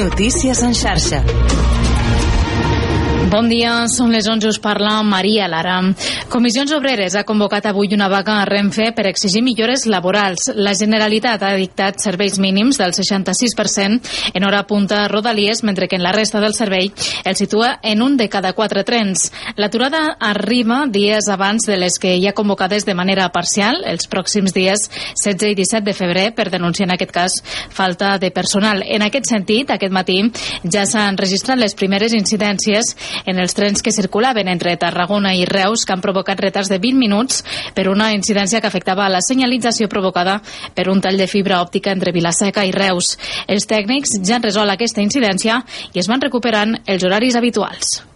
Notícies en xarxa. Bon dia, són les 11, us parla Maria Lara. Comissions Obreres ha convocat avui una vaga a Renfe per exigir millores laborals. La Generalitat ha dictat serveis mínims del 66% en hora punta a Rodalies, mentre que en la resta del servei el situa en un de cada quatre trens. L'aturada arriba dies abans de les que hi ha convocades de manera parcial, els pròxims dies 16 i 17 de febrer, per denunciar en aquest cas falta de personal. En aquest sentit, aquest matí ja s'han registrat les primeres incidències en els trens que circulaven entre Tarragona i Reus que han provocat retards de 20 minuts per una incidència que afectava la senyalització provocada per un tall de fibra òptica entre Vilaseca i Reus. Els tècnics ja han resolt aquesta incidència i es van recuperant els horaris habituals.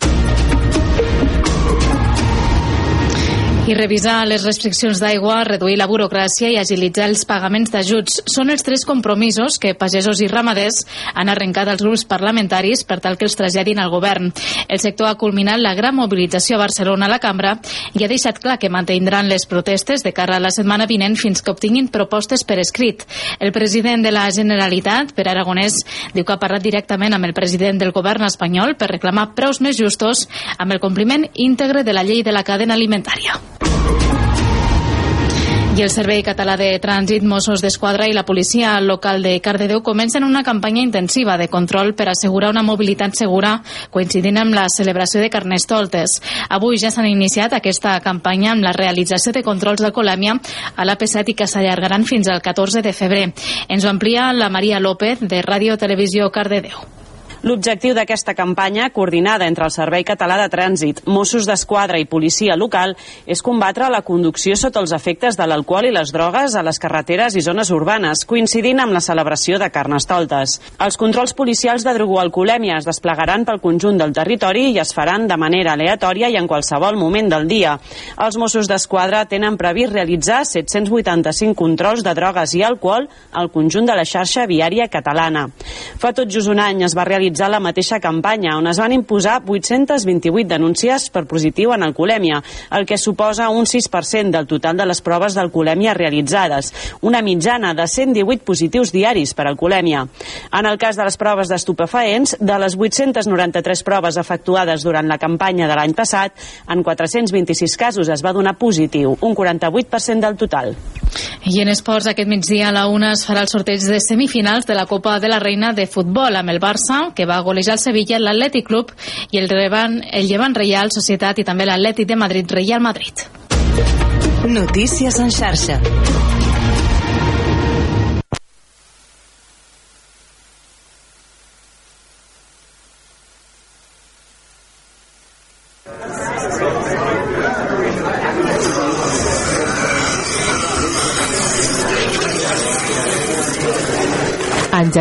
I revisar les restriccions d'aigua, reduir la burocràcia i agilitzar els pagaments d'ajuts són els tres compromisos que pagesos i ramaders han arrencat als grups parlamentaris per tal que els traslladin al govern. El sector ha culminat la gran mobilització a Barcelona a la cambra i ha deixat clar que mantindran les protestes de cara a la setmana vinent fins que obtinguin propostes per escrit. El president de la Generalitat, Per Aragonès, diu que ha parlat directament amb el president del govern espanyol per reclamar preus més justos amb el compliment íntegre de la llei de la cadena alimentària. I el Servei Català de Trànsit, Mossos d'Esquadra i la policia local de Cardedeu comencen una campanya intensiva de control per assegurar una mobilitat segura coincidint amb la celebració de Carnestoltes. Avui ja s'han iniciat aquesta campanya amb la realització de controls d'alcoholèmia a l'AP7 i que s'allargaran fins al 14 de febrer. Ens ho amplia la Maria López de Ràdio Televisió Cardedeu. L'objectiu d'aquesta campanya, coordinada entre el Servei Català de Trànsit, Mossos d'Esquadra i policia local, és combatre la conducció sota els efectes de l'alcohol i les drogues a les carreteres i zones urbanes, coincidint amb la celebració de Carnestoltes. Els controls policials de drogoalcoholèmia es desplegaran pel conjunt del territori i es faran de manera aleatòria i en qualsevol moment del dia. Els Mossos d'Esquadra tenen previst realitzar 785 controls de drogues i alcohol al conjunt de la xarxa viària catalana. Fa tot just un any es va realitzar realitzar la mateixa campanya, on es van imposar 828 denúncies per positiu en alcoholèmia, el que suposa un 6% del total de les proves d'alcoholèmia realitzades, una mitjana de 118 positius diaris per alcoholèmia. En el cas de les proves d'estupefaents, de les 893 proves efectuades durant la campanya de l'any passat, en 426 casos es va donar positiu, un 48% del total. I en esports, aquest migdia a la una es farà el sorteig de semifinals de la Copa de la Reina de Futbol amb el Barça, que va golejar el Sevilla, l'Atlètic Club i el, Revan, el Llevant Reial Societat i també l'Atlètic de Madrid Reial Madrid. Notícies en xarxa.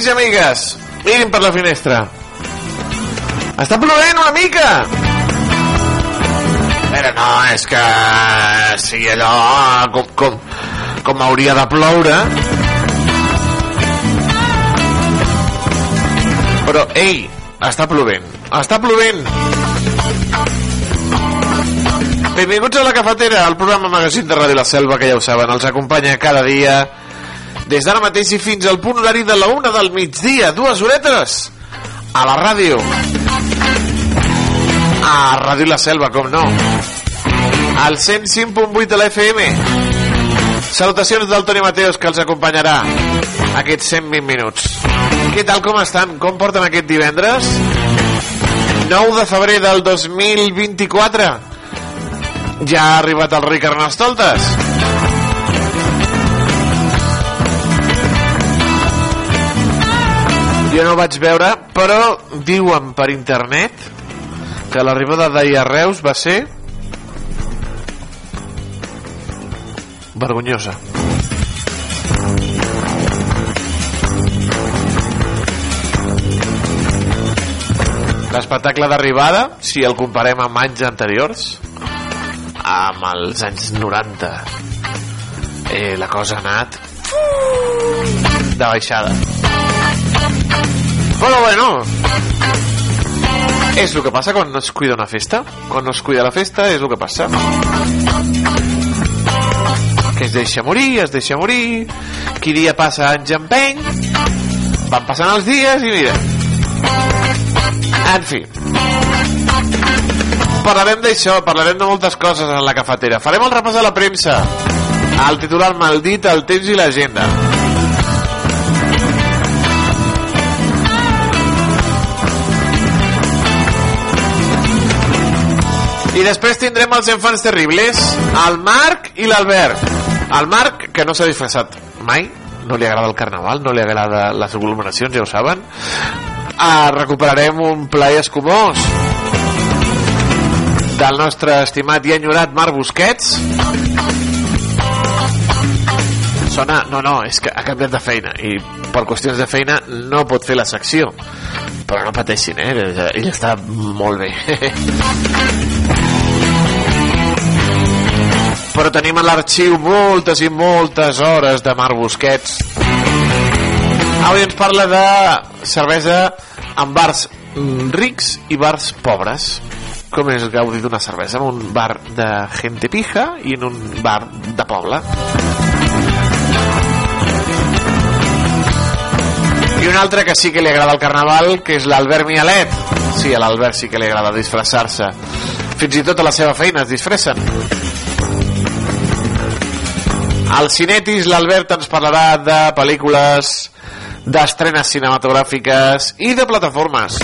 Amics i amigues? Mirin per la finestra. Està plovent una mica. Però no, és que... Sí, allò... Com, com, com hauria de ploure... Però, ei, està plovent. Està plovent. Benvinguts a La Cafetera, el programa magazín de Ràdio La Selva, que ja ho saben, els acompanya cada dia des d'ara mateix i fins al punt horari de la una del migdia, dues horetes a la ràdio. A Ràdio La Selva, com no. Al 105.8 de la FM. Salutacions del Toni Mateos, que els acompanyarà aquests 120 minuts. Què tal, com estan? Com porten aquest divendres? 9 de febrer del 2024. Ja ha arribat el rei Carnestoltes. Jo no vaig veure, però diuen per internet que l'arribada d'ahir a Reus va ser vergonyosa. L'espectacle d'arribada, si el comparem amb anys anteriors, amb els anys 90, eh, la cosa ha anat de baixada. Però bueno, és el que passa quan no es cuida una festa. Quan no es cuida la festa és el que passa. Que es deixa morir, es deixa morir, qui dia passa anys empeny, van passant els dies i mira. En fi. Parlarem d'això, parlarem de moltes coses en la cafetera. Farem el repàs de la premsa, el titular maldit, el temps i l'agenda. I després tindrem els infants terribles, el Marc i l'Albert. El Marc, que no s'ha disfressat mai, no li agrada el carnaval, no li agrada les aglomeracions, ja ho saben. Ah, recuperarem un plaer escumós del nostre estimat i enyorat Marc Busquets. Sona... No, no, és que ha canviat de feina i per qüestions de feina no pot fer la secció. Però no pateixin, eh? Ell està molt bé. però tenim a l'arxiu moltes i moltes hores de Marc Busquets. Avui ens parla de cervesa en bars rics i bars pobres. Com és gaudir d'una cervesa en un bar de gente pija i en un bar de poble. I un altre que sí que li agrada el carnaval, que és l'Albert Mialet. Sí, a l'Albert sí que li agrada disfressar-se. Fins i tot a la seva feina es disfressen. Al Cinetis l'Albert ens parlarà de pel·lícules, d'estrenes cinematogràfiques i de plataformes.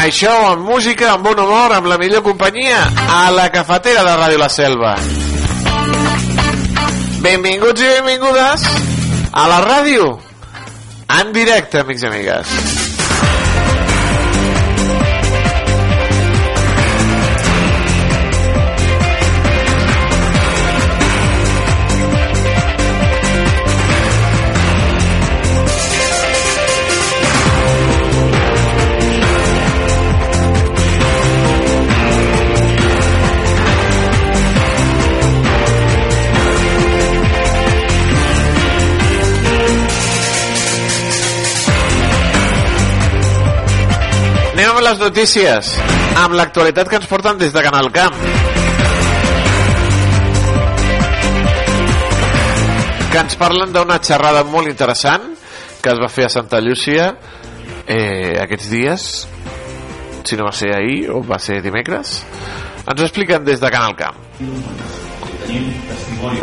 Això amb música, amb bon humor, amb la millor companyia, a la cafetera de Ràdio La Selva. Benvinguts i benvingudes a la ràdio, en directe, amics i amigues. Les notícies, amb l'actualitat que ens porten des de Canal Camp. Que ens parlen d'una xerrada molt interessant que es va fer a Santa Llúcia eh, aquests dies, si no va ser ahir o va ser dimecres. Ens ho expliquen des de Canal Camp.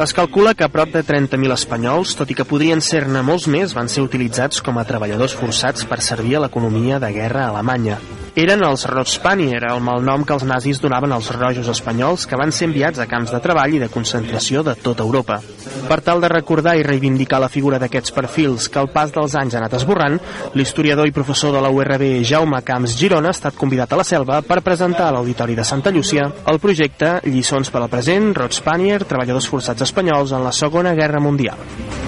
Es calcula que a prop de 30.000 espanyols, tot i que podrien ser-ne molts més, van ser utilitzats com a treballadors forçats per servir a l'economia de guerra a Alemanya. Eren els Rotspanier, el malnom que els nazis donaven als rojos espanyols que van ser enviats a camps de treball i de concentració de tota Europa. Per tal de recordar i reivindicar la figura d'aquests perfils que al pas dels anys ha anat esborrant, l'historiador i professor de la URB Jaume Camps Girona ha estat convidat a la selva per presentar a l'Auditori de Santa Llúcia el projecte Lliçons per al present, Rotspanier, treballadors forçats espanyols en la Segona Guerra Mundial.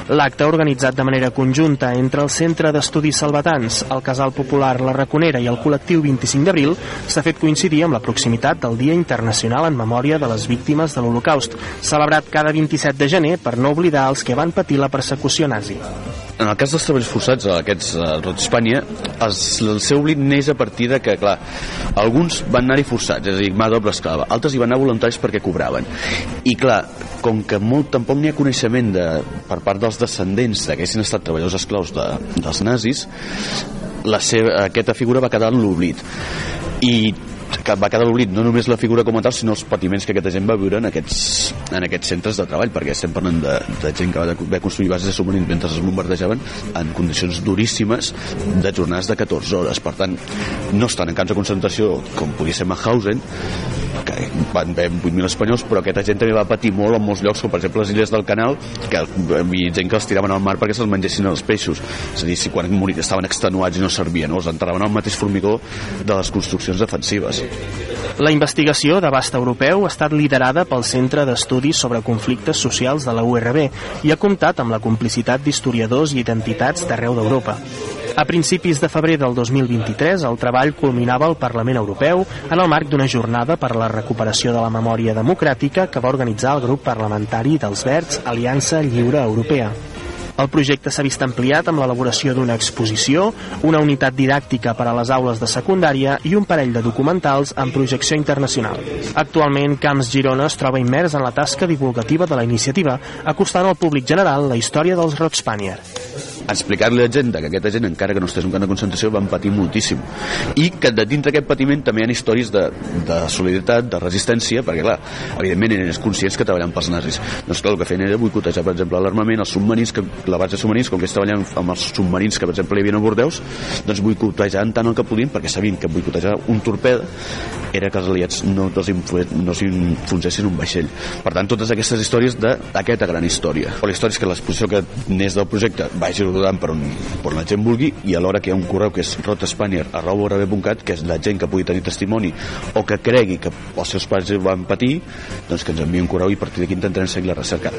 L'acte, organitzat de manera conjunta entre el Centre d'Estudis Salvatans, el Casal Popular La Raconera i el col·lectiu 25 d'abril, s'ha fet coincidir amb la proximitat del Dia Internacional en Memòria de les Víctimes de l'Holocaust, celebrat cada 27 de gener per no oblidar els que van patir la persecució nazi. En el cas dels treballs forçats, aquests a Espanya, el seu oblit neix a partir de que, clar, alguns van anar-hi forçats, és a dir, mà doble esclava, altres hi van anar voluntaris perquè cobraven. I, clar, com que molt, tampoc n'hi ha coneixement de, per part dels descendents que haguessin estat treballadors esclaus de, dels nazis, la seva, aquesta figura va quedar en l'oblit. I que va quedar l'oblit no només la figura com a tal, sinó els patiments que aquesta gent va viure en aquests, en aquests centres de treball, perquè estem parlant de, de gent que va haver construir bases de submarins mentre es bombardejaven en condicions duríssimes de jornades de 14 hores. Per tant, no estan en camps de concentració com podia ser Mauthausen, que van haver 8.000 espanyols, però aquesta gent també va patir molt en molts llocs, com per exemple les illes del Canal, que hi gent que els tiraven al mar perquè se'ls mengessin els peixos. És a dir, si quan morir estaven extenuats i no servien, no? els enterraven al mateix formigó de les construccions defensives. La investigació d'abast europeu ha estat liderada pel Centre d'Estudis sobre Conflictes Socials de la URB i ha comptat amb la complicitat d'historiadors i identitats d'arreu d'Europa. A principis de febrer del 2023, el treball culminava al Parlament Europeu en el marc d'una jornada per a la recuperació de la memòria democràtica que va organitzar el grup parlamentari dels Verds Aliança Lliure Europea. El projecte s'ha vist ampliat amb l'elaboració d'una exposició, una unitat didàctica per a les aules de secundària i un parell de documentals amb projecció internacional. Actualment, Camps Girona es troba immers en la tasca divulgativa de la iniciativa, acostant al públic general la història dels Rotspanier explicar-li a la gent que aquesta gent, encara que no estigués en un camp de concentració, van patir moltíssim. I que de dintre d'aquest patiment també hi ha històries de, de solidaritat, de resistència, perquè, clar, evidentment eren conscients que treballen pels nazis. Doncs, clar, el que feien era boicotejar, per exemple, l'armament, els submarins, que, la base de submarins, com que treballen amb els submarins que, per exemple, hi havia a Bordeus, doncs boicotejaven tant el que podien, perquè sabien que boicotejar un torpeda era que els aliats no, no s'enfonsessin un vaixell. Per tant, totes aquestes històries d'aquesta gran història. O la història és que l'exposició que n'és del projecte vagi per on, per on la gent vulgui i alhora que hi ha un correu que és rotespanier.cat que és la gent que pugui tenir testimoni o que cregui que els seus pares van patir doncs que ens enviï un correu i a partir d'aquí intentarem seguir la recerca.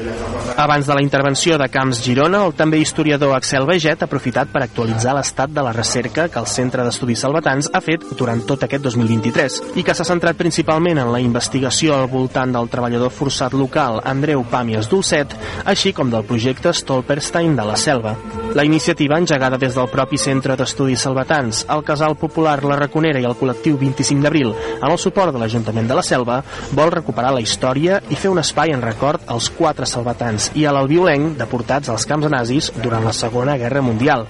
Abans de la intervenció de Camps Girona, el també historiador Axel Veget ha aprofitat per actualitzar l'estat de la recerca que el Centre d'Estudis Salvatans ha fet durant tot aquest 2023 i que s'ha centrat principalment en la investigació al voltant del treballador forçat local Andreu Pàmies Dolcet, així com del projecte Stolperstein de la Selva. La iniciativa, engegada des del propi Centre d'Estudis Salvatans, el Casal Popular La Raconera i el col·lectiu 25 d'abril, amb el suport de l'Ajuntament de la Selva, vol recuperar la història i fer un espai en record als quatre salvatans i a l'albiolenc deportats als camps nazis durant la Segona Guerra Mundial.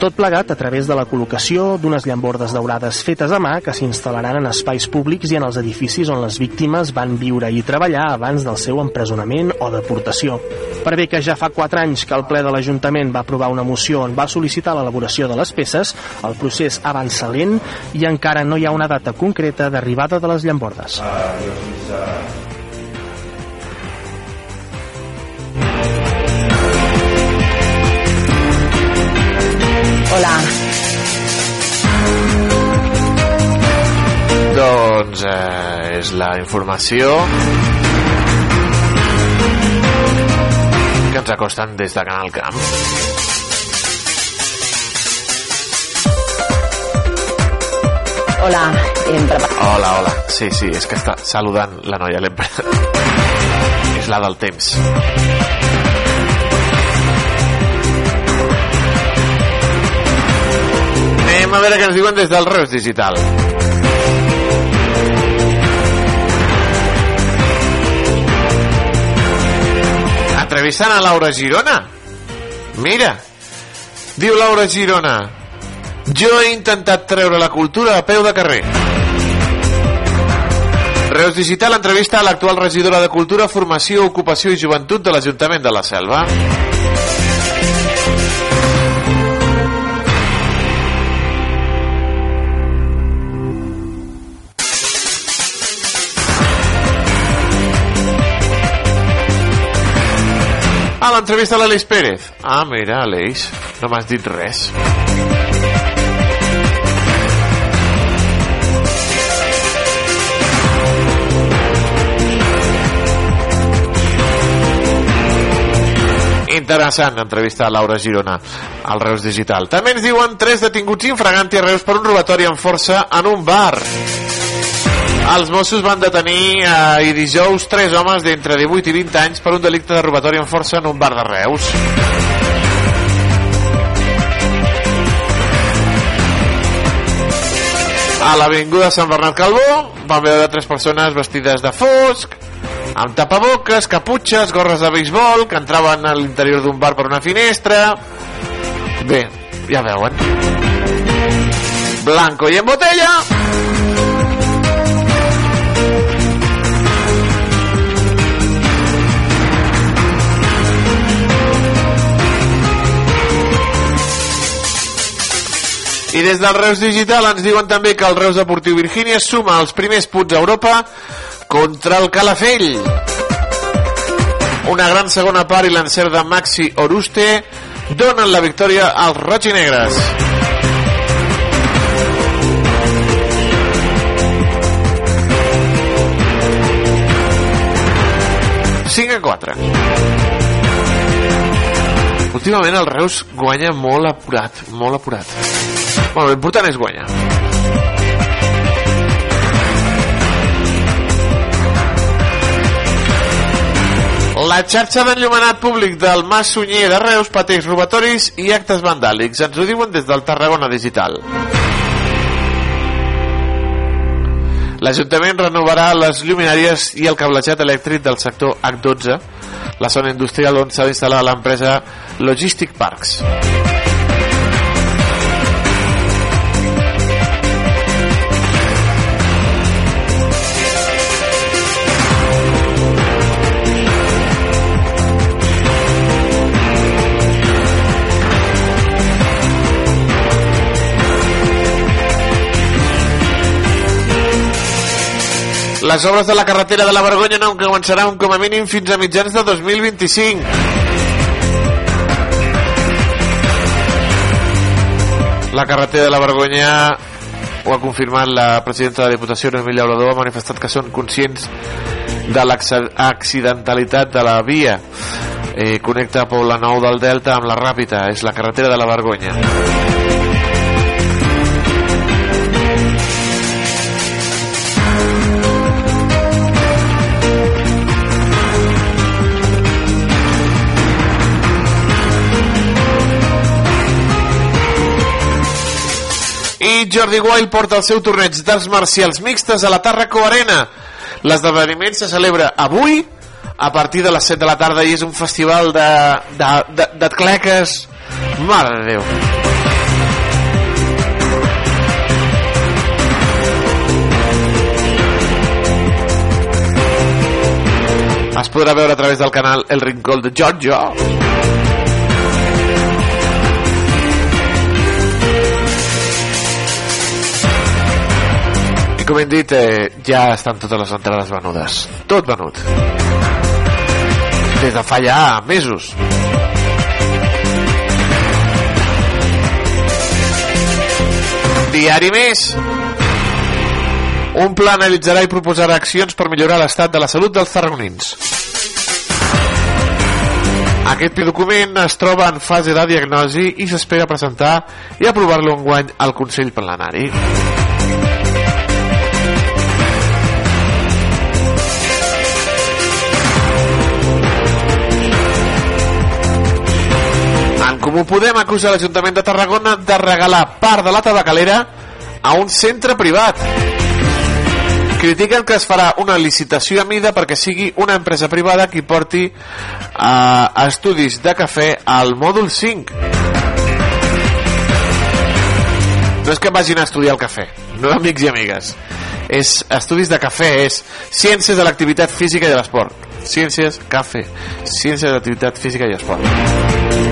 Tot plegat a través de la col·locació d'unes llambordes daurades fetes a mà que s'instal·laran en espais públics i en els edificis on les víctimes van viure i treballar abans del seu empresonament o deportació. Per bé que ja fa 4 anys que el ple de l'Ajuntament va aprovar una moció on va sol·licitar l'elaboració de les peces, el procés avança lent i encara no hi ha una data concreta d'arribada de les llambordes. Hola. Doncs eh, és la informació que ens acosten des de Canal Camp. Hola. Hola, hola. Sí, sí, és que està saludant la noia. l'hem és la del temps. Anem a veure què ens diuen des del Reus Digital. Entrevistant a Laura Girona. Mira, diu Laura Girona, jo he intentat treure la cultura a peu de carrer. Reus Digital entrevista a l'actual regidora de Cultura, Formació, Ocupació i Joventut de l'Ajuntament de la Selva. Ah, l'entrevista a l'Aleix Pérez. Ah, mira, Aleix, no m'has dit res. Interessant entrevista a Laura Girona al Reus Digital. També ens diuen tres detinguts infraganti a Reus per un robatori amb força en un bar. Els Mossos van detenir eh, i dijous tres homes d'entre 18 i 20 anys per un delicte de robatori amb força en un bar de Reus. A l'avinguda Sant Bernat Calbó van veure tres persones vestides de fosc, amb tapaboques, caputxes, gorres de béisbol, que entraven a l'interior d'un bar per una finestra... Bé, ja veuen. Blanco i en botella... I des del Reus Digital ens diuen també que el Reus Deportiu Virgínia suma els primers punts a Europa contra el Calafell. Una gran segona part i l'encert de Maxi Oruste donen la victòria als roig i negres. Cinc a 4. Últimament el Reus guanya molt apurat, molt apurat. Bueno, l'important és guanyar. La xarxa d'enllumenat públic del Mas Sunyer de Reus pateix robatoris i actes vandàlics. Ens ho diuen des del Tarragona Digital. L'Ajuntament renovarà les lluminàries i el cablejat elèctric del sector H12, la zona industrial on s'ha d'instal·lar l'empresa Logistic Parks. Les obres de la carretera de la Vergonya no començaran com a mínim fins a mitjans de 2025. La carretera de la Vergonya ho ha confirmat la presidenta de la Diputació, Noemí Llaurador, ha manifestat que són conscients de l'accidentalitat de la via. Eh, connecta Pobla Nou del Delta amb la Ràpita, és la carretera de la Vergonya. I Jordi Guai porta el seu torneig d'arts marcials mixtes a la Tarraco Arena. L'esdeveniment se celebra avui a partir de les 7 de la tarda i és un festival d'atleques. Mare de Déu. Es podrà veure a través del canal El Rincón de Giorgio com hem dit eh, ja estan totes les entrades venudes tot venut des de fa ja mesos Diari Més un pla analitzarà i proposarà accions per millorar l'estat de la salut dels tarragonins. Aquest document es troba en fase de diagnosi i s'espera presentar i aprovar-lo enguany al Consell Plenari. Comú Podem acusa l'Ajuntament de Tarragona de regalar part de la tabacalera a un centre privat. Critiquen que es farà una licitació a mida perquè sigui una empresa privada qui porti a estudis de cafè al mòdul 5. No és que vagin a estudiar el cafè, no amics i amigues. És estudis de cafè, és ciències de l'activitat física i de l'esport. Ciències, cafè, ciències de l'activitat física i esport.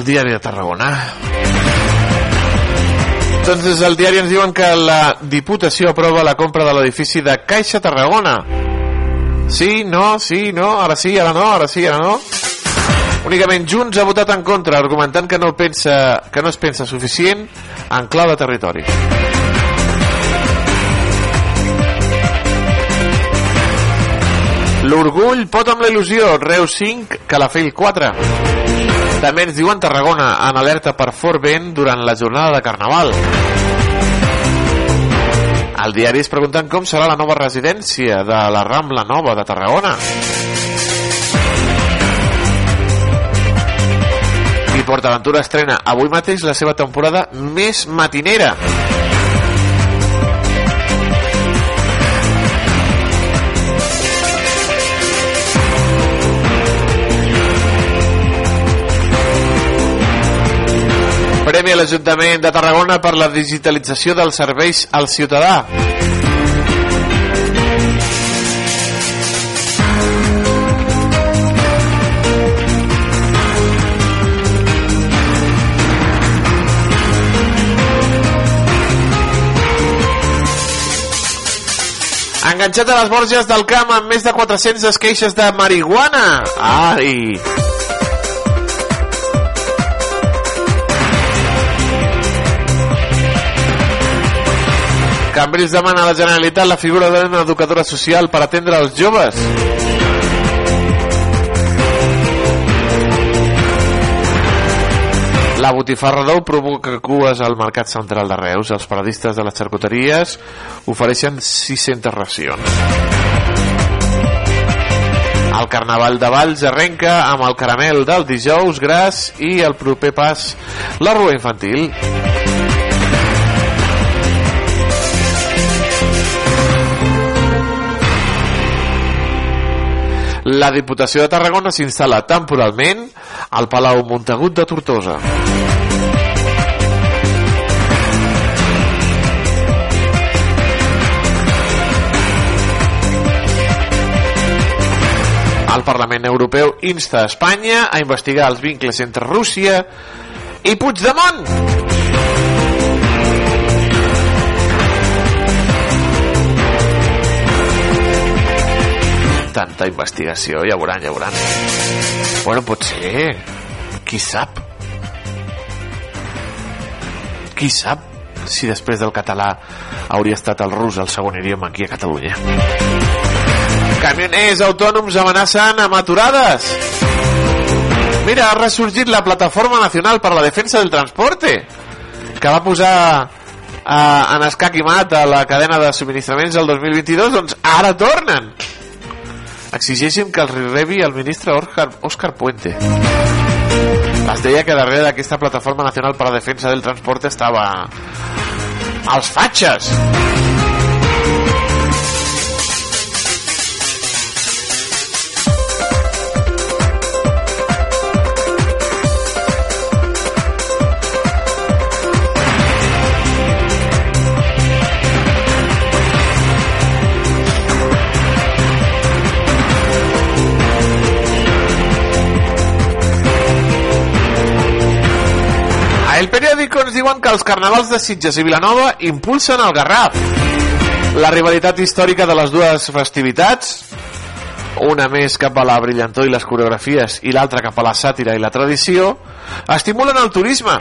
El diari de Tarragona. Doncs des del diari ens diuen que la Diputació aprova la compra de l'edifici de Caixa Tarragona. Sí, no, sí, no, ara sí, ara no, ara sí, ara no. Únicament Junts ha votat en contra, argumentant que no, pensa, que no es pensa suficient en clau de territori. L'orgull pot amb la il·lusió, Reus 5, Calafell 4. També ens diuen Tarragona, en alerta per fort vent durant la jornada de Carnaval. Al diari es pregunten com serà la nova residència de la Rambla Nova de Tarragona. I PortAventura estrena avui mateix la seva temporada més matinera. l'Ajuntament de Tarragona per la digitalització dels serveis al ciutadà. Enganxat a les Borges del Camp amb més de 400 queixes de marihuana. Ai! Cambrils demana a la Generalitat la figura d'una educadora social per atendre els joves. La botifarra d'ou provoca cues al Mercat Central de Reus. Els paradistes de les xarcuteries ofereixen 600 racions. El Carnaval de Valls arrenca amb el caramel del dijous gras i el proper pas la rua infantil. La Diputació de Tarragona s'instal·la temporalment al Palau Montagut de Tortosa. El Parlament Europeu insta Espanya a investigar els vincles entre Rússia i Puigdemont. Tanta investigació, ja veuran, ja veuran. Bueno, pot ser. Qui sap? Qui sap si després del català hauria estat el rus el segon idioma aquí a Catalunya? Camioners autònoms amenacen amb aturades. Mira, ha ressorgit la Plataforma Nacional per la Defensa del Transporte, que va posar eh, en escac i mat a la cadena de subministraments el 2022, doncs ara tornen. Exigeixen que els rebi el ministre Òscar, Òscar Puente. Es deia que darrere d'aquesta Plataforma Nacional per la Defensa del Transporte estava els fatxes. Ens diuen que els carnavals de Sitges i Vilanova impulsen el Garraf. La rivalitat històrica de les dues festivitats, una més cap a la brillantor i les coreografies i l'altra cap a la sàtira i la tradició, estimulen el turisme.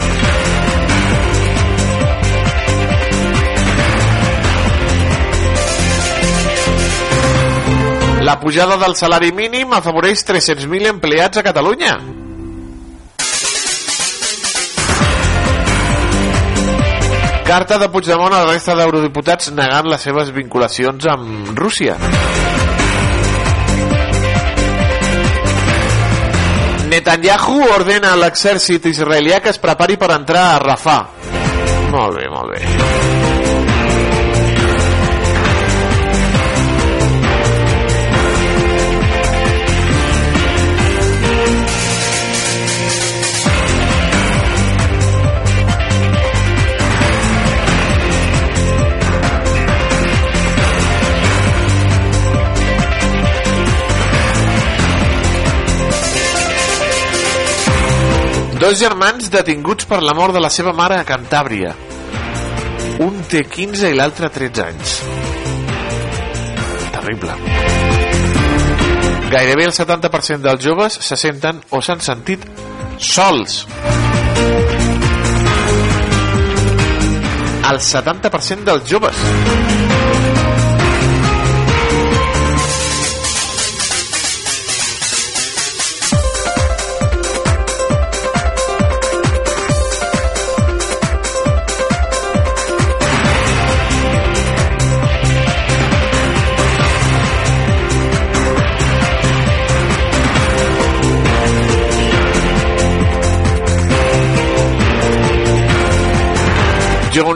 La pujada del salari mínim afavoreix 300.000 empleats a Catalunya. Carta de Puigdemont a la resta d'eurodiputats negant les seves vinculacions amb Rússia. Netanyahu ordena a l'exèrcit israelià que es prepari per entrar a Rafah. Molt bé, molt bé. Dos germans detinguts per la mort de la seva mare a Cantàbria. Un té 15 i l'altre 13 anys. Terrible. Gairebé el 70% dels joves se senten o s'han sentit sols. el 70% dels joves.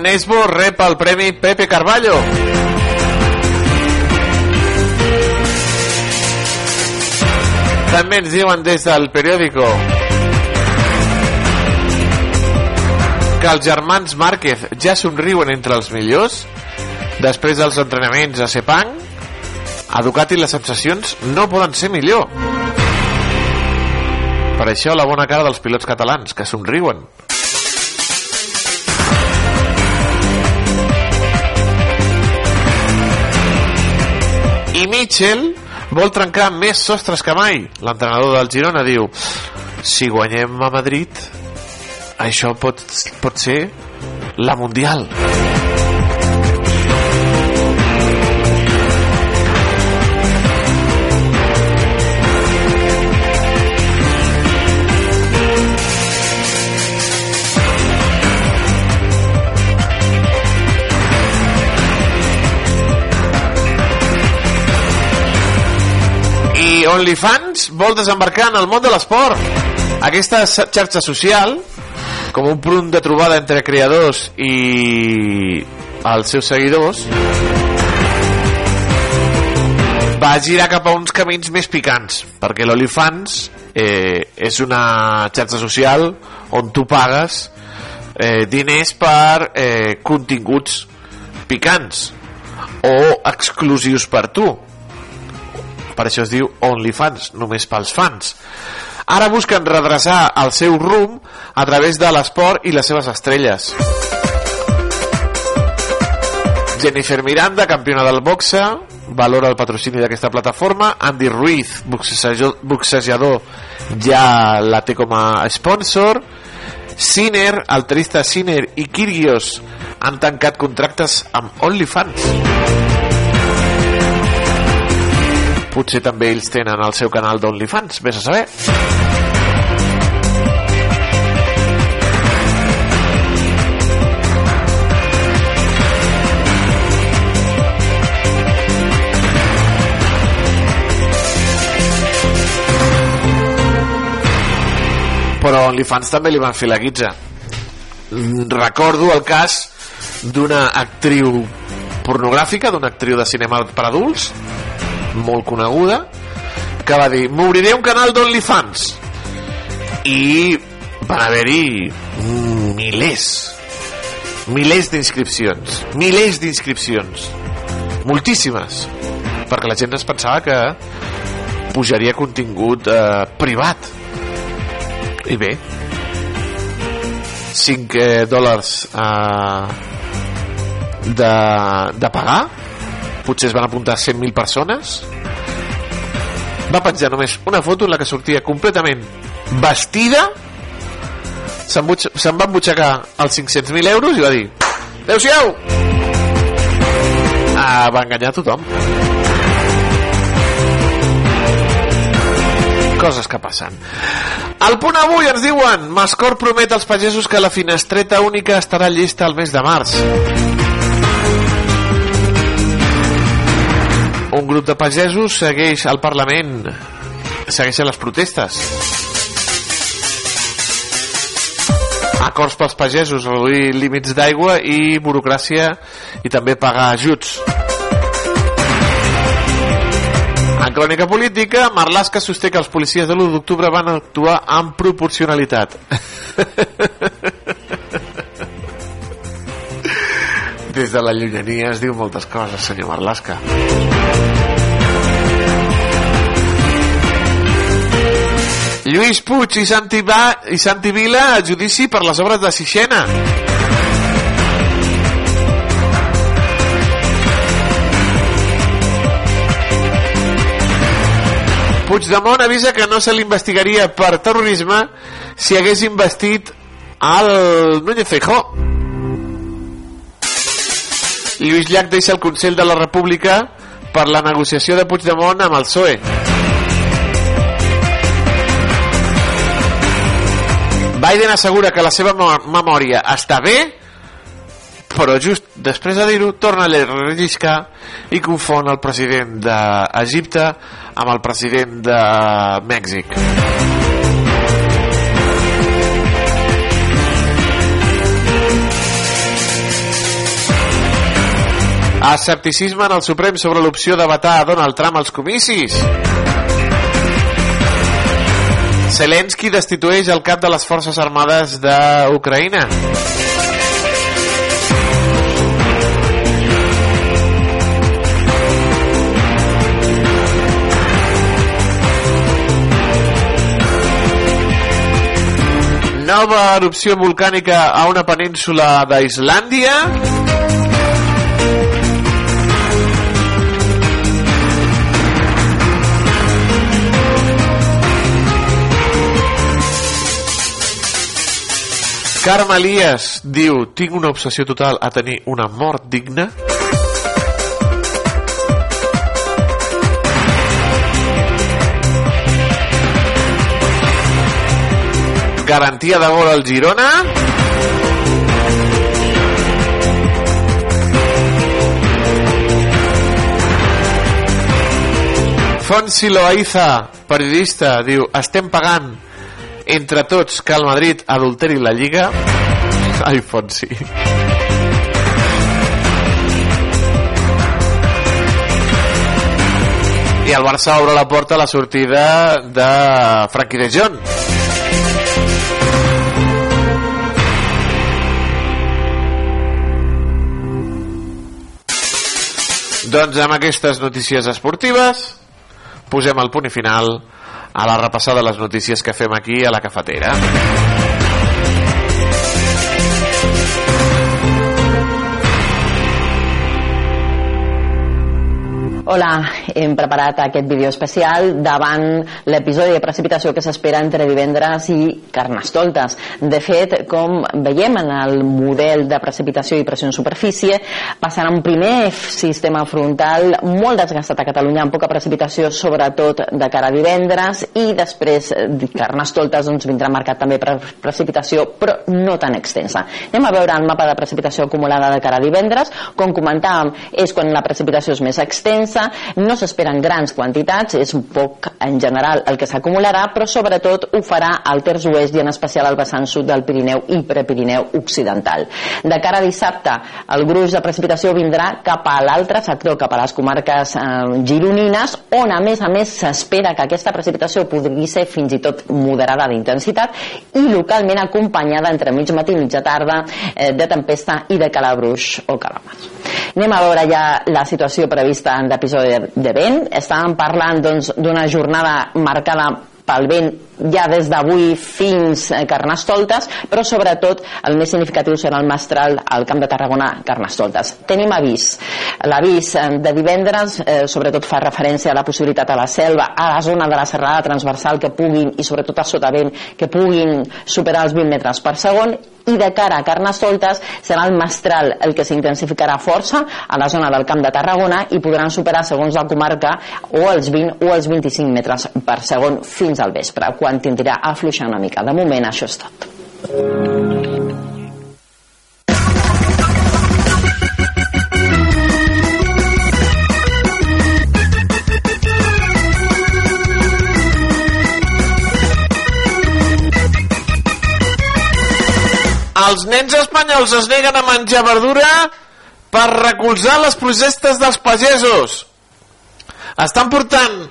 Nesbo rep el Premi Pepe Carballo. També ens diuen des del periòdico que els germans Márquez ja somriuen entre els millors després dels entrenaments a Sepang. A Ducati les sensacions no poden ser millor. Per això la bona cara dels pilots catalans que somriuen Mitchell vol trencar més sostres que mai. L'entrenador del Girona diu si guanyem a Madrid això pot, pot ser la Mundial. OnlyFans vol desembarcar en el món de l'esport. Aquesta xarxa social, com un punt de trobada entre creadors i els seus seguidors, va girar cap a uns camins més picants, perquè l'OnlyFans eh, és una xarxa social on tu pagues eh, diners per eh, continguts picants o exclusius per tu per això es diu OnlyFans, només pels fans. Ara busquen redreçar el seu rumb a través de l'esport i les seves estrelles. Jennifer Miranda, campiona del boxe, valora el patrocini d'aquesta plataforma. Andy Ruiz, boxejador, ja la té com a sponsor. Sinner, el tenista Sinner i Kyrgios han tancat contractes amb OnlyFans. Potser també ells tenen el seu canal d'OnlyFans, vés a saber. Però OnlyFans també li van fer la guitza. Recordo el cas d'una actriu pornogràfica, d'una actriu de cinema per adults, molt coneguda que va dir m'obriré un canal d'OnlyFans. I van haver-hi milers milers d'inscripcions milers d'inscripcions moltíssimes perquè la gent es pensava que pujaria contingut eh, privat. I bé 5 eh, dòlars eh, de, de pagar potser es van apuntar 100.000 persones. Va penjar només una foto en la que sortia completament vestida. Se'n se va embutxacar els 500.000 euros i va dir adeu-siau ah, va enganyar tothom. Coses que passen. Al punt avui ens diuen Mascor promet als pagesos que la finestreta única estarà llista al mes de març un grup de pagesos segueix al Parlament. Segueixen les protestes. Acords pels pagesos reduir límits d'aigua i burocràcia i també pagar ajuts. En crònica política Marlaska sosté que els policies de l'1 d'octubre van actuar amb proporcionalitat des de la llunyania es diu moltes coses, senyor Marlaska. Lluís Puig i Santi, ba i Santi Vila a judici per les obres de Sixena. Puigdemont avisa que no se l'investigaria per terrorisme si hagués investit al Núñez Feijó. Lluís Llach deixa el Consell de la República per la negociació de Puigdemont amb el PSOE. Biden assegura que la seva memòria està bé, però just després de dir-ho torna a relliscar i confon el president d'Egipte amb el president de Mèxic. Escepticisme en el Suprem sobre l'opció de vetar a Donald Trump als comicis. Zelensky destitueix el cap de les forces armades d'Ucraïna. Nova erupció volcànica a una península d'Islàndia. Carme Elias diu tinc una obsessió total a tenir una mort digna. Garantia de gol al Girona. Fonsi Loaiza, periodista, diu estem pagant entre tots que el Madrid adulteri la Lliga. Ai Fonsi. I el Barça obre la porta a la sortida de Frankie de Jong. Doncs amb aquestes notícies esportives posem el punt i final a la repassada de les notícies que fem aquí a la cafetera. Hola, hem preparat aquest vídeo especial davant l'episodi de precipitació que s'espera entre divendres i Carnestoltes. De fet, com veiem en el model de precipitació i pressió en superfície, passarà un primer sistema frontal molt desgastat a Catalunya amb poca precipitació, sobretot de cara a divendres, i després Carnestoltes doncs, vindrà marcat també per precipitació, però no tan extensa. Anem a veure el mapa de precipitació acumulada de cara a divendres. Com comentàvem, és quan la precipitació és més extensa, intensa, no s'esperen grans quantitats, és un poc en general el que s'acumularà, però sobretot ho farà al terç oest i en especial al vessant sud del Pirineu i Prepirineu occidental. De cara a dissabte, el gruix de precipitació vindrà cap a l'altre sector, cap a les comarques eh, gironines, on a més a més s'espera que aquesta precipitació podria ser fins i tot moderada d'intensitat i localment acompanyada entre mig matí i mitja tarda eh, de tempesta i de calabruix o calamars. Anem a veure ja la situació prevista en episodi de vent. Estàvem parlant doncs, d'una doncs, jornada marcada pel vent ja des d'avui fins a Carnestoltes, però sobretot el més significatiu serà el mestral al Camp de Tarragona Carnestoltes. Tenim avís. L'avís eh, de divendres eh, sobretot fa referència a la possibilitat a la selva, a la zona de la serrada transversal que puguin, i sobretot a sotavent, que puguin superar els 20 metres per segon i de cara a Carnestoltes serà el mestral el que s'intensificarà força a la zona del Camp de Tarragona i podran superar segons la comarca o els 20 o els 25 metres per segon fins al vespre quan tindrà a afluixar una mica de moment això és tot els nens espanyols es neguen a menjar verdura per recolzar les protestes dels pagesos. Estan portant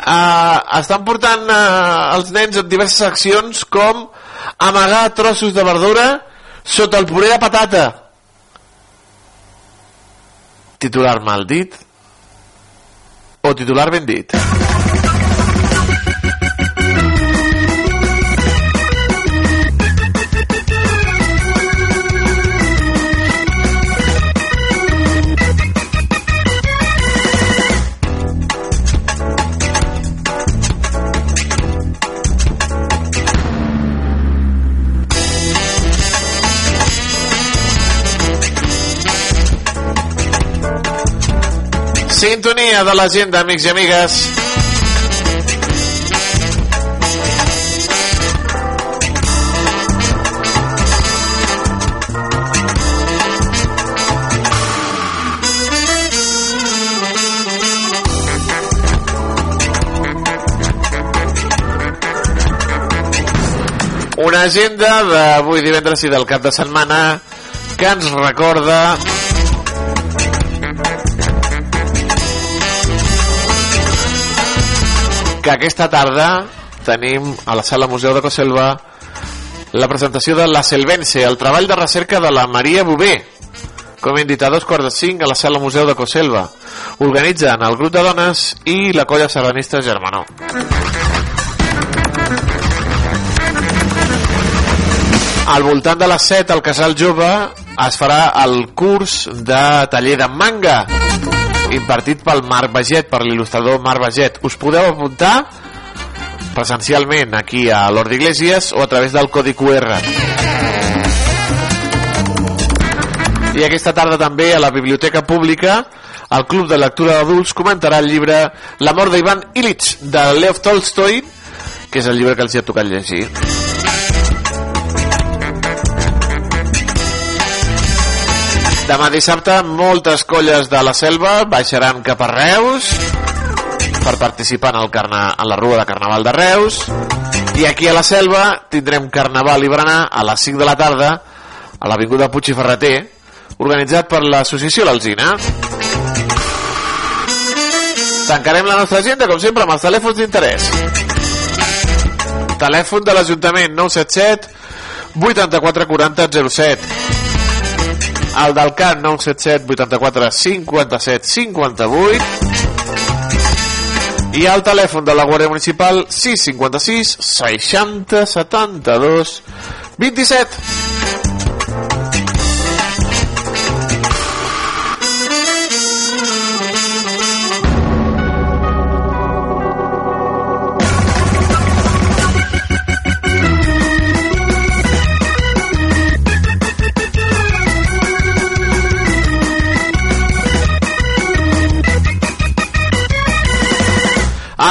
uh, estan portant uh, els nens en diverses accions com amagar trossos de verdura sota el puré de patata. Titular mal dit o titular ben dit? Sintonia de l'agenda, amics i amigues. Una agenda d'avui divendres i del cap de setmana que ens recorda que aquesta tarda tenim a la sala Museu de Coselva la presentació de La Selvense, el treball de recerca de la Maria Bové, com hem dit a dos quarts de cinc a la sala Museu de Coselva. Organitzen el grup de dones i la colla sardanista Germanó. Al voltant de les 7 al Casal Jove es farà el curs de taller de manga impartit pel Marc Baget, per l'il·lustrador Marc Baget. Us podeu apuntar presencialment aquí a l'Hort d'Iglésies o a través del codi QR. I aquesta tarda també a la Biblioteca Pública el Club de Lectura d'Adults comentarà el llibre La mort d'Ivan Illich de Lev Tolstoi que és el llibre que els hi ha tocat llegir. Demà dissabte moltes colles de la selva baixaran cap a Reus per participar en, el carna, en la rua de Carnaval de Reus. I aquí a la selva tindrem Carnaval i Berenar a les 5 de la tarda a l'Avinguda Puig i Ferreter organitzat per l'associació L'Alzina. Tancarem la nostra agenda com sempre amb els telèfons d'interès. Telèfon de l'Ajuntament 977 84 40 07 el del CAN 977 84 57 58 i el telèfon de la Guàrdia Municipal 656 60 72 27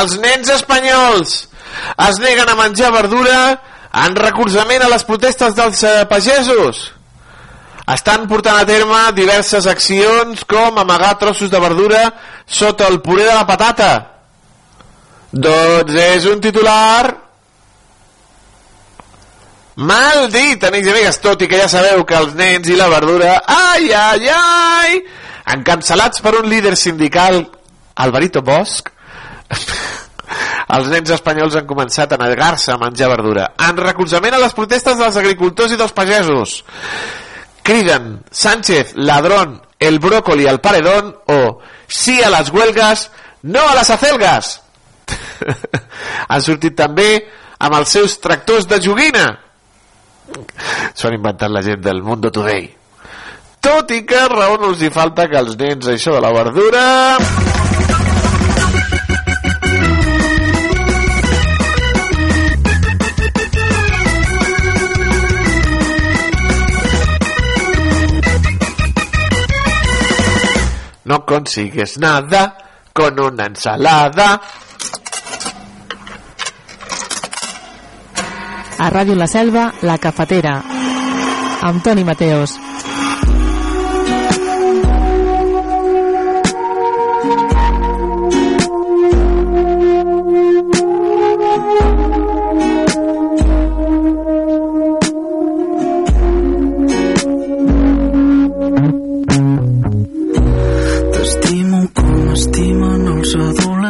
Els nens espanyols es neguen a menjar verdura en recolzament a les protestes dels eh, pagesos. Estan portant a terme diverses accions com amagar trossos de verdura sota el puré de la patata. Doncs és un titular mal dit, amics i amigues, tot i que ja sabeu que els nens i la verdura, ai, ai, ai, encapçalats per un líder sindical, Alvarito Bosch, els nens espanyols han començat a negar-se a menjar verdura. En recolzament a les protestes dels agricultors i dels pagesos. Criden Sánchez, ladrón, el brócoli al paredón o sí a les huelgas, no a les acelgas. Han sortit també amb els seus tractors de joguina. S'ho han inventat la gent del Mundo Today. Tot i que raó no els hi falta que els nens això de la verdura No consigues nada con una ensalada. A Ràdio La Selva, La Cafetera, amb Toni Mateos.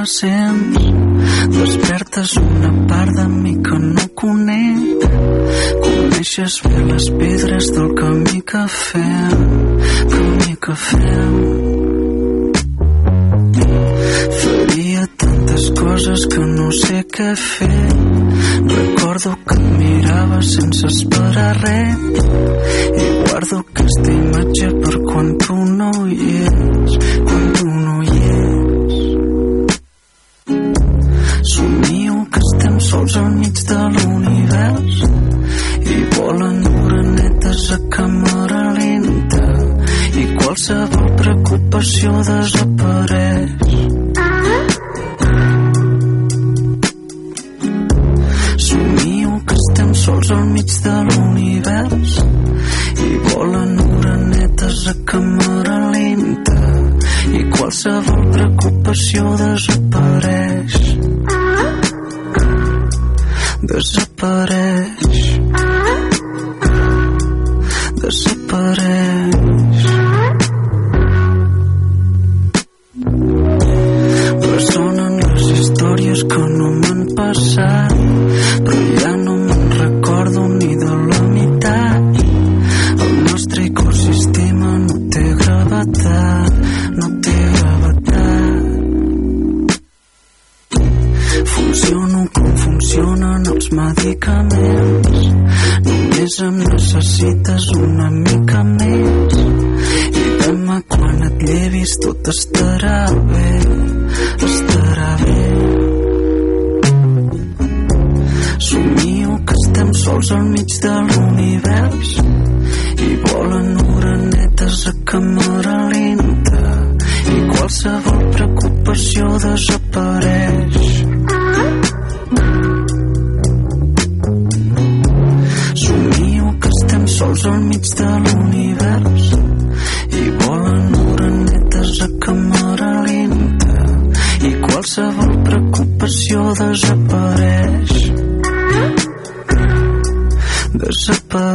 Adolescents. Despertes una part de mi que no conec. Coneixes bé les pedres del camí que fem, camí que fem. Faria tantes coses que no sé què fer. Recordo que em mirava sense esperar res i guardo aquesta imatge per quan tu no hi ets, quan tu sols enmig de l'univers i volen uranetes a càmera lenta i qualsevol preocupació desapareix. Somio que estem sols al mig de l'univers i volen uranetes a càmera lenta i qualsevol preocupació desapareix. Ah desapareix. Desapareix. medicaments. Només em necessites una mica més. 是吧？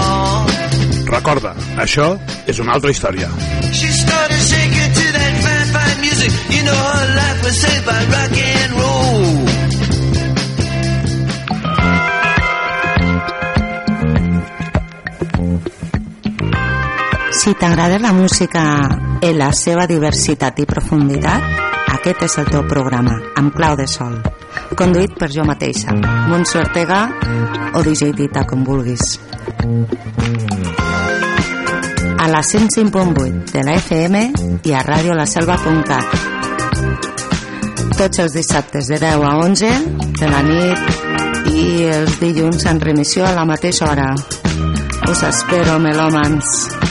Recorda, això és una altra història. She started shaking to that fine, fine music. You know her life was saved by rock and roll. Si t'agrada la música en la seva diversitat i profunditat, aquest és el teu programa, amb clau de sol. Conduït per jo mateixa, Montse Ortega o DJ Dita, com vulguis. La 105.8 de la FM i a radiolaselva.cat. Tots els dissabtes de 10 a 11 de la nit i els dilluns en remissió a la mateixa hora. Us espero, melòmans.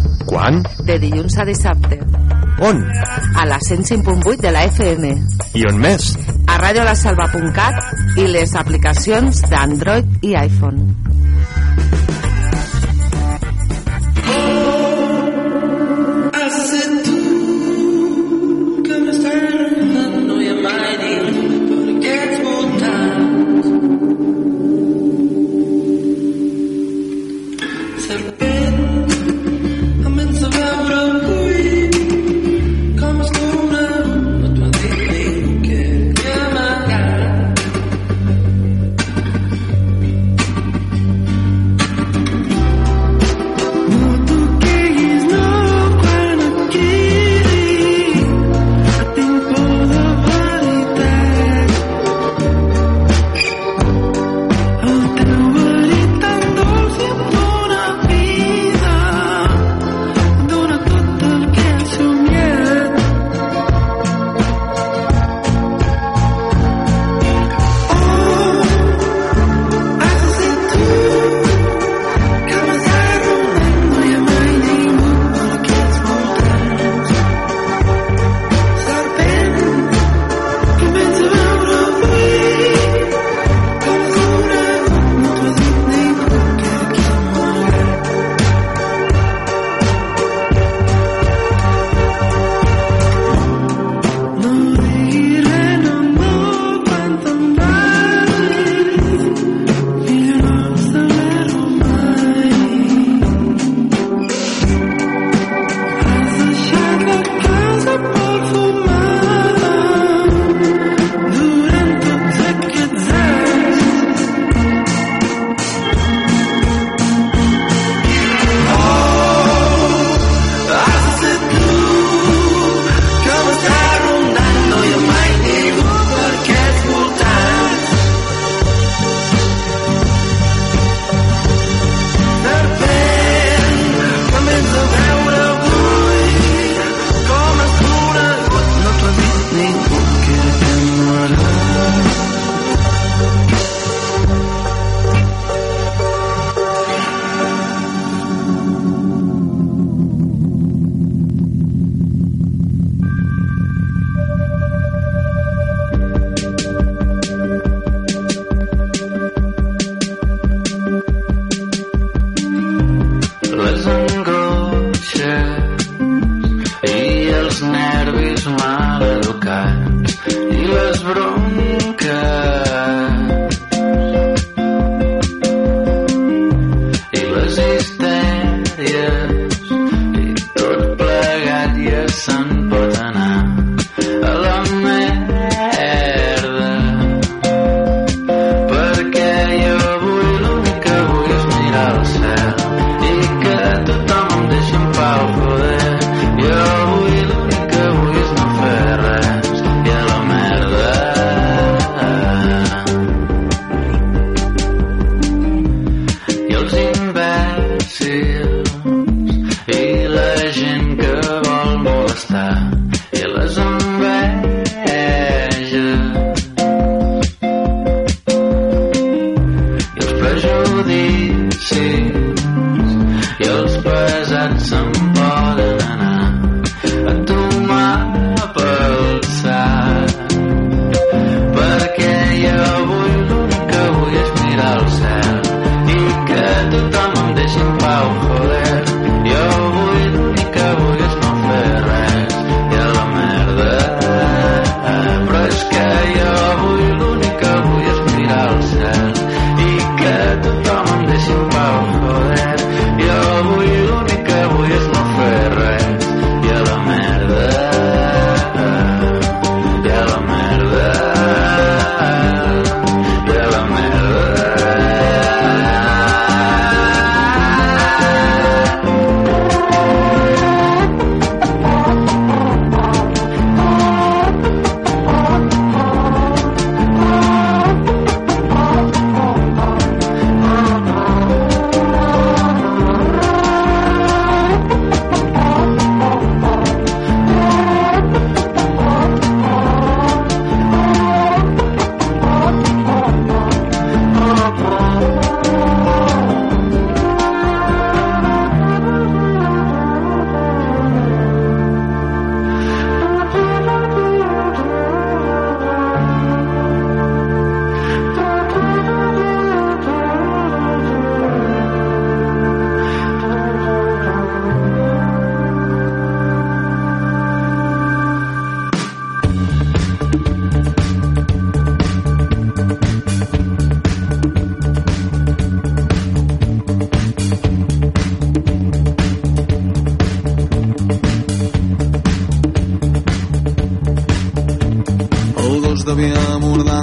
Quan? de dilluns a dissabte, On? a la 105.8 de la FM, I on més? a radiolaselva.cat i les aplicacions d'Android i iPhone.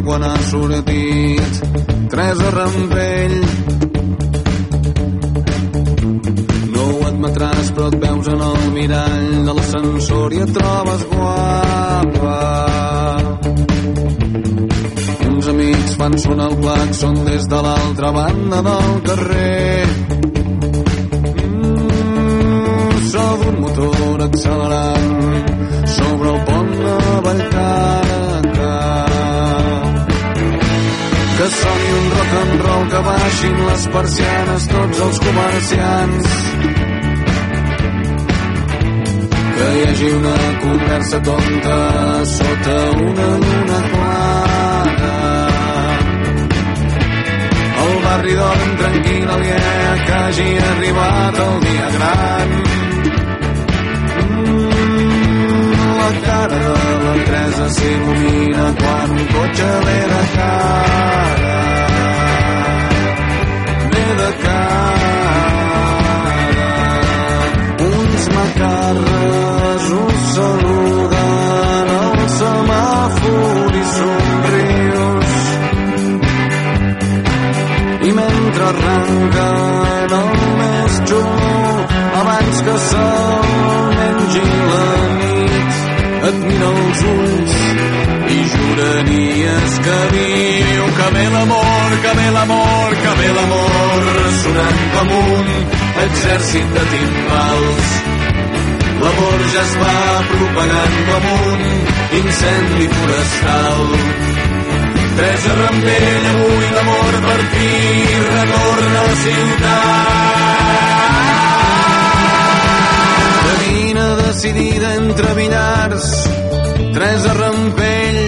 Quan ha sortit tres a rampell. No ho admetràs, però et veus en el mirall de l'ascensor i et trobes guapa. Uns amics fan sonar el claxon des de l'altra banda del carrer. Mm, so d'un motor accelerant Que soni un rock and roll que baixin les persianes tots els comerciants. Que hi hagi una conversa tonta sota una lluna clara. El barri dorm tranquil aliè que hagi arribat el dia gran. La Teresa s'il·lumina quan un cotxe ve de cara. Ve de cara. Uns macarres us saluden al semàfor i somrius. I mentre arrenquen el més xulo abans que se'l mengi nit et mira els ulls i juraries que diu que ve l'amor, que ve l'amor, que ve l'amor sonant com un exèrcit de timbals l'amor ja es va propagant com un incendi forestal Teresa Rampell, avui l'amor per fi retorna a la ciutat. Decidida entre billars, Teresa Rampell.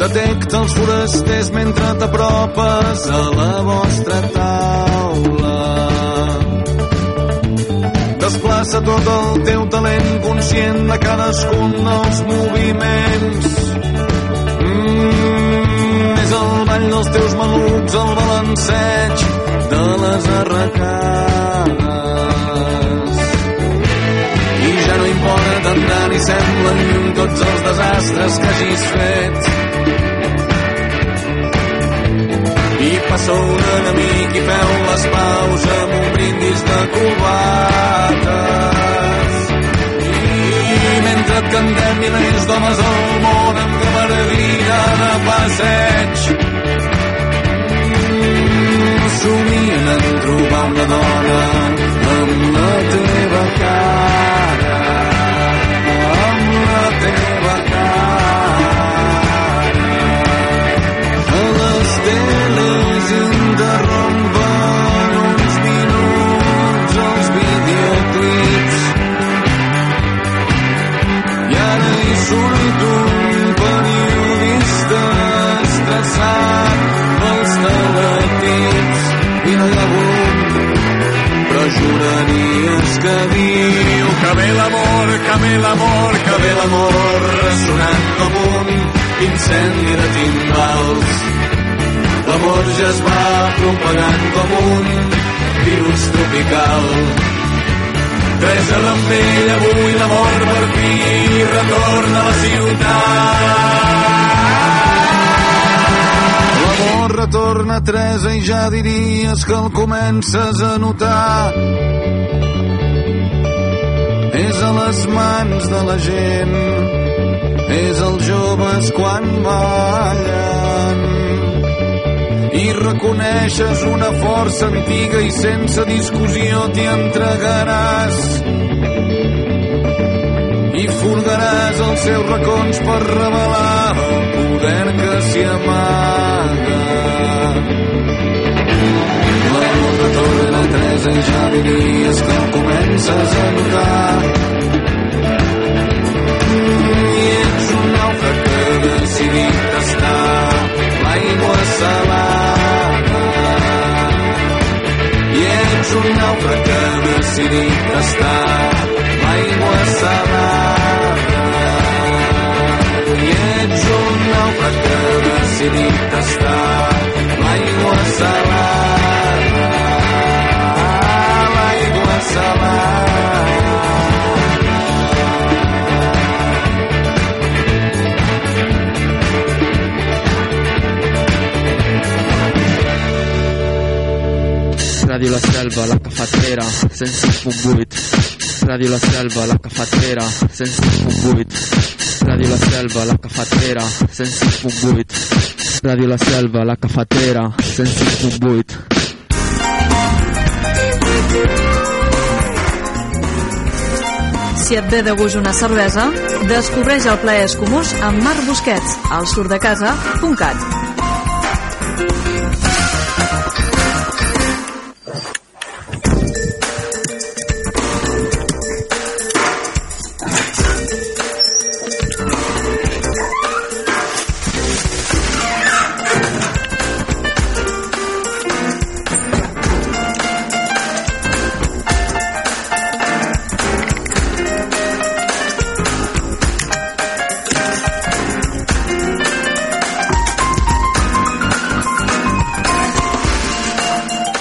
Detecta els forasters mentre t'apropes a la vostra taula. desplaça tot el teu talent conscient de cadascun dels moviments. Mm, és el ball dels teus malucs, el balanceig de les arracades. Ja no importa tant ni semblen lluny tots els desastres que hagis fet. I passa un enemic i feu les paus amb un brindis de cubates. I mentre et cantem milers d'homes al món amb camaradia de passeig, mm, somien en trobar una dona propagant com un virus tropical. Teresa Rampell, avui l'amor per fi retorna a la ciutat. L'amor retorna, Teresa, i ja diries que el comences a notar. És a les mans de la gent, és els joves quan ballen. I reconeixes una força antiga i sense discussió t'hi entregaràs. I furgaràs els seus racons per revelar el poder que s'hi amaga. L'amor retorna a Teresa i ja diries que el comences a notar. I ets un nàufrag que ha decidit estar l'aigua salada. I ets un nàufrag que ha decidit estar l'aigua salada. I ets un nàufrag que ha decidit estar l'aigua salada. L'aigua salada. Ràdio La Selva, la cafetera, 106.8. Ràdio La Selva, la cafetera, 106.8. Ràdio La Selva, la cafetera, 106.8. Ràdio La Selva, la cafetera, 106.8. Si et ve de gust una cervesa, descobreix el plaer escumós amb Marc Busquets, al surdecasa.cat.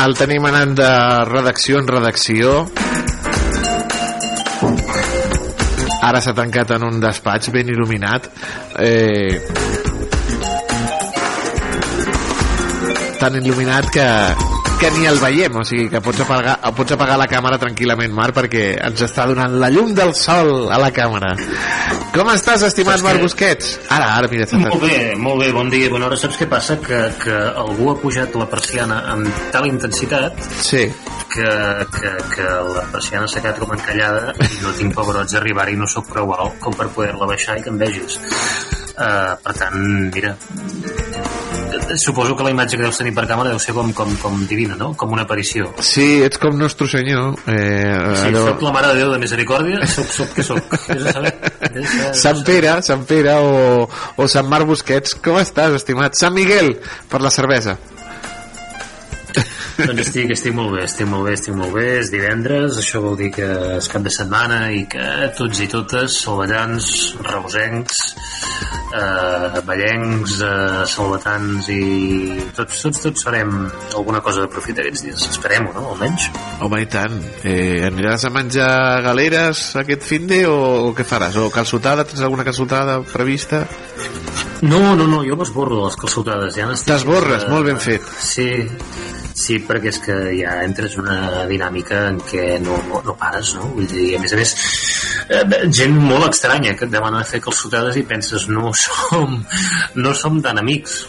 El tenim anant de redacció en redacció. Ara s'ha tancat en un despatx ben il·luminat. Eh, tan il·luminat que, que ni el veiem, o sigui que pots apagar, pots apagar la càmera tranquil·lament, Marc, perquè ens està donant la llum del sol a la càmera. Com estàs, estimat Marc que- Busquets? Ara, ara, mira, s'ha Molt bé, molt bé, bon dia, bona hora. Saps què passa? Que, que algú ha pujat la persiana amb tal intensitat sí. que, que, que la persiana s'ha quedat com encallada i no tinc pebrots d'arribar i no sóc prou alt com per poder-la baixar i que em vegis. Uh, per tant, mira, suposo que la imatge que deus tenir per càmera deu ser com, com, com divina, no? Com una aparició. Sí, ets com nostre senyor. Eh, Si allò... soc la mare de Déu de misericòrdia, soc, soc què soc? Sant Pere, Sant Pere o, o Sant Marc Busquets. Com estàs, estimat? Sant Miguel, per la cervesa. Doncs estic, estic molt bé, estic molt bé, estic molt bé. És divendres, això vol dir que és cap de setmana i que tots i totes, salvallans, reusencs, eh, ballencs, eh, salvatans i tots, tots, tots farem alguna cosa de profit aquests dies. Esperem-ho, no? Almenys. Home, i tant. Eh, aniràs a menjar galeres aquest fin de o, o què faràs? O calçotada? Tens alguna calçotada prevista? No, no, no, jo m'esborro de les calçotades. Ja T'esborres, molt ben fet. Sí, sí, perquè és que ja entres en una dinàmica en què no, no, no pares, no? Vull dir, a més a més, eh, gent molt estranya que et demana fer calçotades i penses, no som, no som tan amics,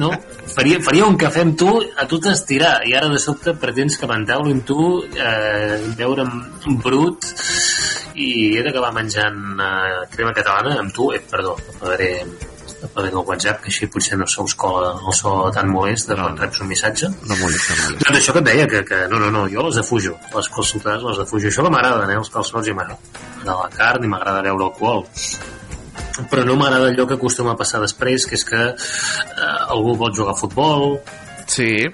no? Faria, faria un cafè amb tu a tu t'estirar i ara de sobte pretens que m'entauli amb tu eh, veure'm brut i he d'acabar menjant eh, crema catalana amb tu, eh, perdó, apagaré apagaré el WhatsApp, que així potser no se us cola el so tan molest de quan reps un missatge. No molesta, no molesta. Doncs això que et deia, que, que no, no, no, jo les defujo, les calçotades les defujo. Això que m'agraden, eh, els calçots, i m'agrada M'agrada la carn i m'agrada beure alcohol. Però no m'agrada allò que acostuma a passar després, que és que eh, algú vol jugar a futbol, Sí.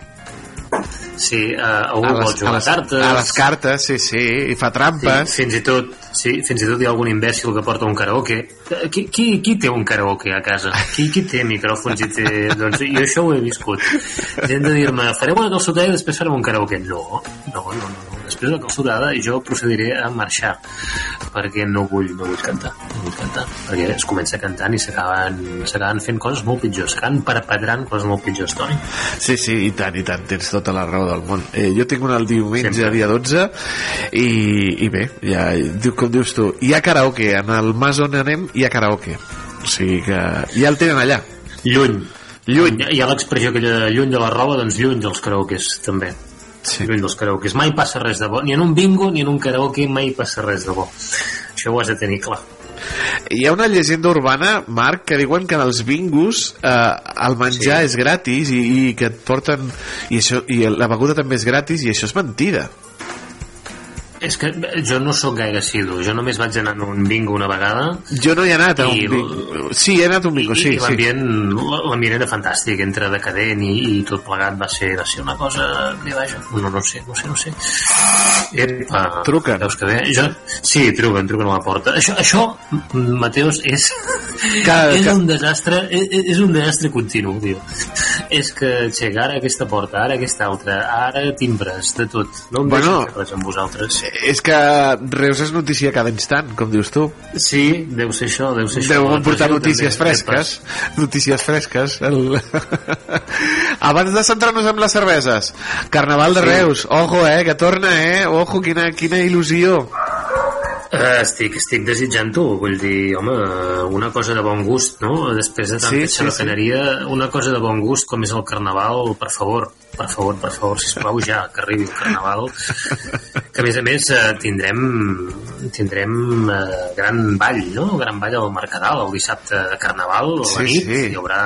sí, eh, algú A vol les, jugar a, a, les, cartes... a les cartes, sí, sí, i fa trampes. Sí, fins i tot, sí, fins i tot hi ha algun imbècil que porta un karaoke. Qui, qui, qui té un karaoke a casa? Qui, qui té micròfons i té... Doncs jo això ho he viscut. Gent de dir-me, farem una calçotada i després farem un karaoke. No, no, no, no. Després de la calçotada jo procediré a marxar perquè no vull, no vull cantar. No vull cantar. Perquè es comença cantant i s'acaben s'acaben fent coses molt pitjors. S'acaben perpetrant coses molt pitjors, Toni. Sí, sí, i tant, i tant, tens tota la raó del món. Eh, jo tinc una el diumenge, Sempre. dia 12, i, i bé, ja, diu, com dius tu, hi ha karaoke, en el mas on anem hi ha karaoke. O sigui que ja el tenen allà. Lluny. Lluny. Hi ha, l'expressió aquella de lluny de la roba, doncs lluny dels karaokes, també. Sí. Lluny dels karaokes. Mai passa res de bo. Ni en un bingo ni en un karaoke mai passa res de bo. Això ho has de tenir clar. Hi ha una llegenda urbana, Marc, que diuen que en els bingos eh, el menjar sí. és gratis i, i que et porten... I, això, I la beguda també és gratis i això és mentida. És que jo no sóc gaire assidu. Jo només vaig anar a un bingo una vegada. Jo no hi he anat a un I- bingo. Sí, he anat a un bingo, sí, I sí. l'ambient l'ambient era fantàstic, entre decadent i, i tot plegat va ser, va ser una cosa... Bé, vaja, no, no sé, no sé, no sé. Epa, Truquen. Veus que bé? Jo, sí, truquen, truquen a la porta. Això, això Mateus, és, Cada- és un desastre, és, és un desastre continu, tio. És que, xec, ara aquesta porta, ara aquesta altra, ara timbres, de tot. No em Bueno. res amb vosaltres. És que Reus és notícia cada instant, com dius tu. Sí, deu ser això, deu ser això. Deu portar notícies també, fresques. Notícies fresques. El... Abans de centrar-nos en les cerveses, Carnaval de Sí. Reus. Ojo, eh, que torna, eh? Ojo, quina, quina il·lusió. Uh, estic, estic desitjant-ho, vull dir, home, una cosa de bon gust, no? Després de tanta Sí, sí, sí, xaracaneria, una cosa de bon gust com és el Carnaval, per favor, per favor, per favor, sisplau, ja, que arribi el Carnaval, que a més a més eh, tindrem, tindrem eh, gran ball, no? Gran ball al Mercadal, el dissabte de Carnaval, a Sí, la nit, sí. hi haurà,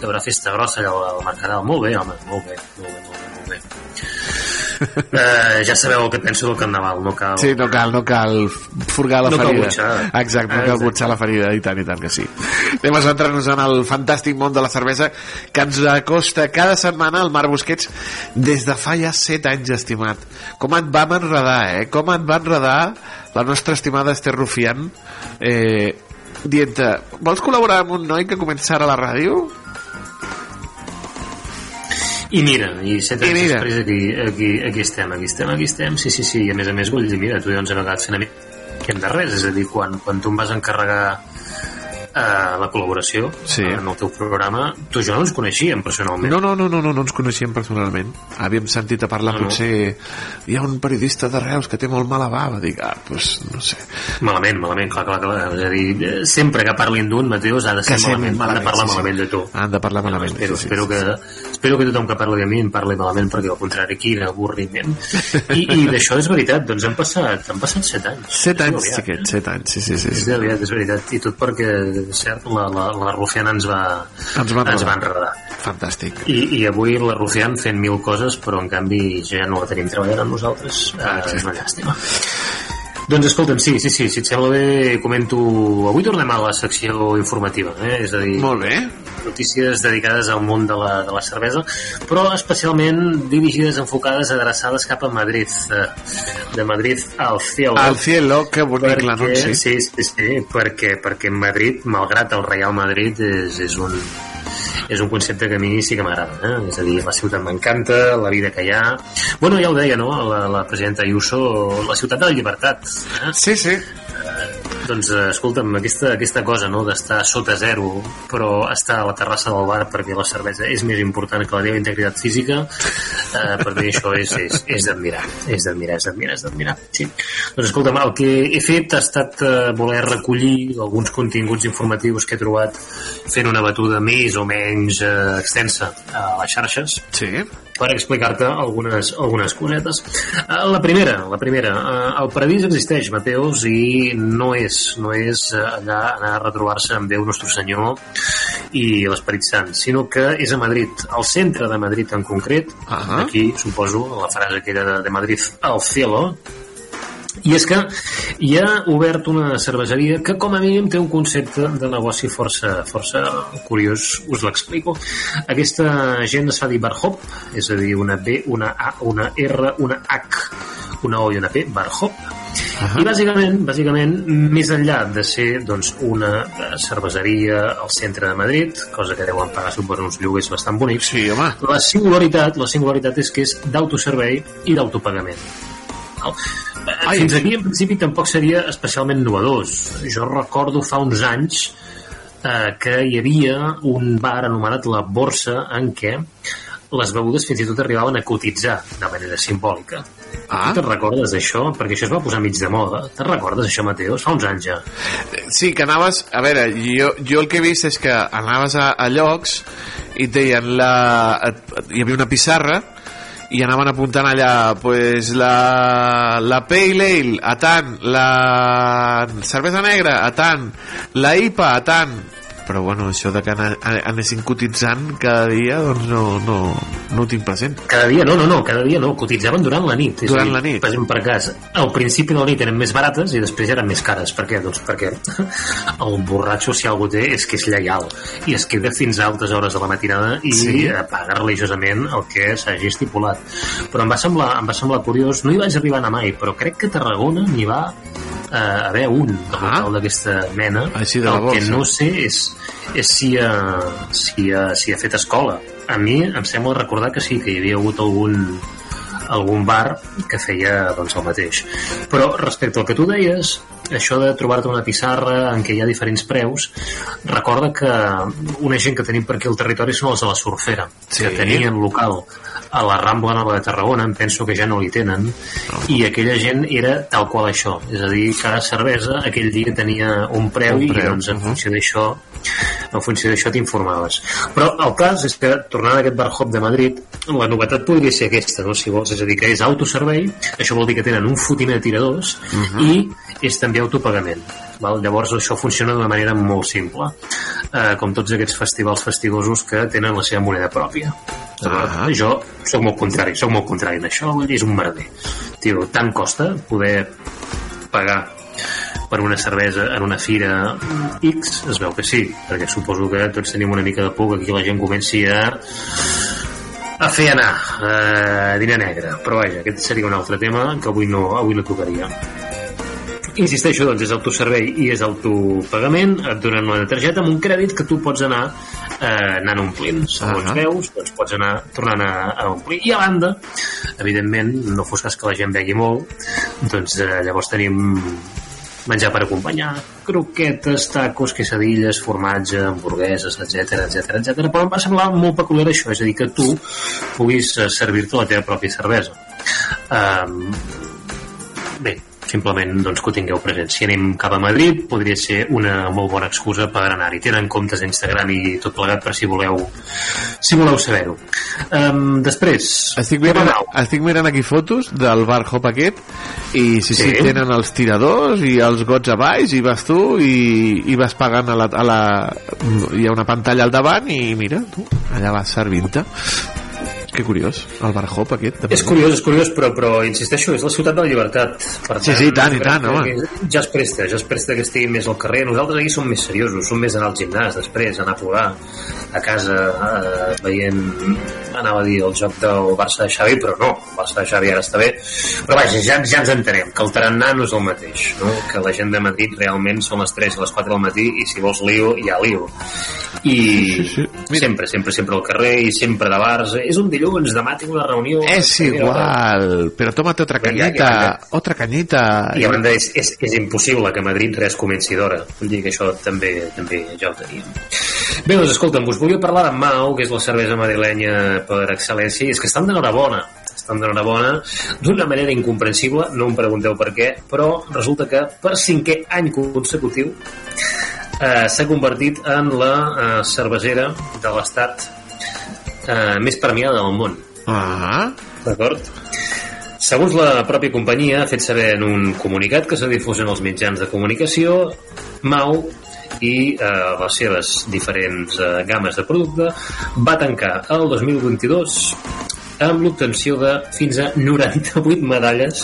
hi haurà festa grossa allà al Mercadal, molt bé, home, molt bé, molt bé, molt bé, molt bé. Uh, ja sabeu el que penso del Carnaval, no cal... Sí, no cal, no cal furgar la No cal ferida. butxar. Exacte, no cal Exacte. butxar la ferida, i tant, i tant que sí. Anem a centrar-nos en el fantàstic món de la cervesa que ens acosta cada setmana al Marc Busquets des de fa ja set anys, estimat. Com et vam enredar, eh? Com et va enredar la nostra estimada Esther Rufián eh, dient vols col·laborar amb un noi que comença ara a la ràdio? I mira, i set I anys mira. després aquí, aquí, aquí estem, aquí estem, aquí estem, sí, sí, sí, i a més a més vull dir, mira, tu i 11 vegades fent amic que hem de res, és a dir, quan, quan tu em vas encarregar eh, la col·laboració Sí. en el teu programa, tu jo no ens coneixíem personalment. No, no, no, no, no, no ens coneixíem personalment. Havíem sentit a parlar, No, no. potser hi ha un periodista de Reus que té molt mala bava. Dic, ah, doncs, no sé. Malament, malament, clar, clar, clar. És a dir, eh, sempre que parlin d'un, Mateus, ha de ser Que ser malament, han de parlar sí, sí. malament de tu. Han de parlar malament. Espero, sí, sí, espero, sí, que, espero que tothom que parli de mi em parli malament perquè al contrari quin avorriment i, i d'això és veritat doncs han passat, han passat set anys Set anys, xiquet, set anys, sí, sí, sí. és aviat, és veritat i tot perquè, cert, la, la, la Rufiana ens va, Ens va ens va enredar. Fantàstic. i, i avui la Rufián fent mil coses però en canvi ja no la tenim treballant amb nosaltres eh, és una llàstima Doncs escolta'm, sí, sí, sí, si et sembla bé comento... Avui tornem a la secció informativa, eh? és a dir... Molt bé. Notícies dedicades al món de la, de la cervesa, però especialment dirigides, enfocades, adreçades cap a Madrid. eh, De Madrid al cielo. Al cielo, que bonic l'anunci. Sí, sí, sí, perquè, perquè Madrid, malgrat el Real Madrid, és, és un és un concepte que a mi sí que m'agrada eh? és a dir, la ciutat m'encanta la vida que hi ha bueno, ja ho deia, no? la, la presidenta Ayuso la ciutat de la llibertat eh? sí, sí doncs eh, escolta'm, aquesta, aquesta cosa no, d'estar sota zero però estar a la terrassa del bar perquè la cervesa és més important que la teva integritat física eh, per mi això és, és, és d'admirar és d'admirar, és d'admirar, és d'admirar sí. doncs escolta'm, el que he fet ha estat eh, voler recollir alguns continguts informatius que he trobat fent una batuda més o menys eh, extensa a les xarxes sí per explicar-te algunes, algunes cosetes. Eh, La primera, la primera, eh, el paradís existeix, Mateus, i no és, no és allà anar a retrobar-se amb Déu Nostre Senyor i l'Esperit Sant, sinó que és a Madrid, al centre de Madrid en concret, uh -huh. aquí suposo la frase aquella de, de Madrid al cielo, i és que hi ha obert una cerveseria que com a mínim té un concepte de negoci força, força curiós, us l'explico. Aquesta gent es fa dir Barhop, és a dir, una B, una A, una R, una H, una O i una P, Barhop. Uh -huh. I bàsicament, bàsicament, més enllà de ser doncs, una cerveseria al centre de Madrid, cosa que deuen pagar suposo uns lloguers bastant bonics, sí, home. la singularitat, la singularitat és que és d'autoservei i d'autopagament. Fins aquí, en principi, tampoc seria especialment innovadors. Jo recordo fa uns anys eh, que hi havia un bar anomenat La Borsa en què les begudes fins i tot arribaven a cotitzar de manera simbòlica. Ah. Tu te'n recordes d'això? Perquè això es va posar mig de moda. Te'n recordes això, Mateus? Fa uns anys ja. Sí, que anaves... A veure, jo, jo el que he vist és que anaves a, a llocs i et deien la... et- Hi havia una pissarra i anaven apuntant allà pues, la, la Pale Ale a tant, la cervesa negra a tant, la IPA a tant però bueno, això de que anessin cotitzant cada dia doncs no, no, no ho tinc present Cada dia no, no, no, cada dia no, cotitzaven durant la nit. És Durant dir, la nit. Per exemple, per cas, al principi de la nit eren més barates i després eren més cares. Per què? Doncs perquè el borratxo, si algú té, és que és lleial i es queda fins a altes hores de la matinada i Sí. paga religiosament el que s'hagi estipulat. Però em va, semblar, em va semblar curiós, no hi vaig arribar a anar mai, però crec que Tarragona n'hi va eh, haver un de local d'aquesta mena. Així de la el que no sé és, és si, ha, si, ha, si ha fet escola. A mi em sembla recordar que sí, que hi havia hagut algun, algun bar que feia doncs, el mateix. Però respecte al que tu deies, això de trobar-te una pissarra en què hi ha diferents preus, recorda que una gent que tenim per aquí al territori són els de la Surfera, Sí. que tenien local a la Rambla Nova de Tarragona, em penso que ja no li tenen, i aquella gent era tal qual això, és a dir, cada cervesa aquell dia tenia un preu, Un i preu, doncs en funció d'això en funció d'això t'informaves. Però el cas és que, tornant a aquest bar hop de Madrid, la novetat podria ser aquesta, no? si vols, és a dir, que és autoservei, això vol dir que tenen un fotiner de tiradors Mhm. i és també autopagament. Val? Llavors això funciona d'una manera molt simple, eh, com tots aquests festivals fastigosos que tenen la seva moneda pròpia. D'acord? Ah. Jo sóc molt contrari, sóc molt contrari en això, vull dir, és un merder. Tio, tant costa poder pagar per una cervesa en una fira X? Es veu que sí, perquè suposo que tots tenim una mica de por que aquí la gent comenci a a fer anar eh, diner negre, però vaja, aquest seria un altre tema que avui no, avui no tocaria insisteixo, doncs és autoservei i és autopagament, et donen una targeta amb un crèdit que tu pots anar eh, anant omplint, segons Ah. veus doncs pots anar tornant a, a omplir i a banda, evidentment no fos cas que la gent begui molt doncs eh, llavors tenim menjar per acompanyar, croquetes, tacos, quesadilles, formatge, hamburgueses, etc etc etc. però em va semblar molt peculiar això, és a dir, que tu puguis eh, servir-te la teva pròpia cervesa. Um, bé, simplement doncs, que ho tingueu present. Si anem cap a Madrid, podria ser una molt bona excusa per anar-hi. Tenen comptes d'Instagram i tot plegat per si voleu si voleu saber-ho. Um, després, estic mirant, estic mirant aquí fotos del bar hop aquest i sí, sí, Sí. tenen els tiradors i els gots a baix i vas tu i, i vas pagant a la, a la... hi ha una pantalla al davant i mira, tu, allà vas servint-te Que curiós, el bar Hop aquest. de És curiós, és curiós, però, però insisteixo, és la ciutat de la llibertat. Per Sí, sí, i tant, i tant, home. Ja es presta, ja es presta que estigui més al carrer. Nosaltres aquí som més seriosos, som més anar al gimnàs després, anar a plorar a casa eh, veient, anava a dir el joc del Barça de Xavi, però no, el Barça de Xavi ara està bé. Però vaja, ja, ja ens entenem, que el tarannà no és el mateix, no? que la gent de Madrid realment són les 3 i les 4 del matí i si vols lío, hi ha lío. I sí, sí. sempre, sempre, sempre al carrer i sempre de bars. És un dilluns, demà tinc una reunió. Es igual, otra Però ja- cañita, ja- otra cañita. I a banda és, és, és impossible que a Madrid res comenci d'hora. Vull dir que això també, també ja ho teníem. Bé, doncs escolta'm, us volia parlar de Mau, que és la cervesa madrilenya per excel·lència, i és que estan d'enhorabona estan d'enhorabona d'una manera incomprensible, no em pregunteu per què, però resulta que per cinquè any consecutiu eh, s'ha convertit en la eh, cervesera de l'estat eh, més premiada del món. Ah. D'acord? Segons la pròpia companyia, ha fet saber en un comunicat que s'ha difós en els mitjans de comunicació, Mau i eh, les seves diferents eh, games de producte va tancar el 2022 amb l'obtenció de fins a 98 medalles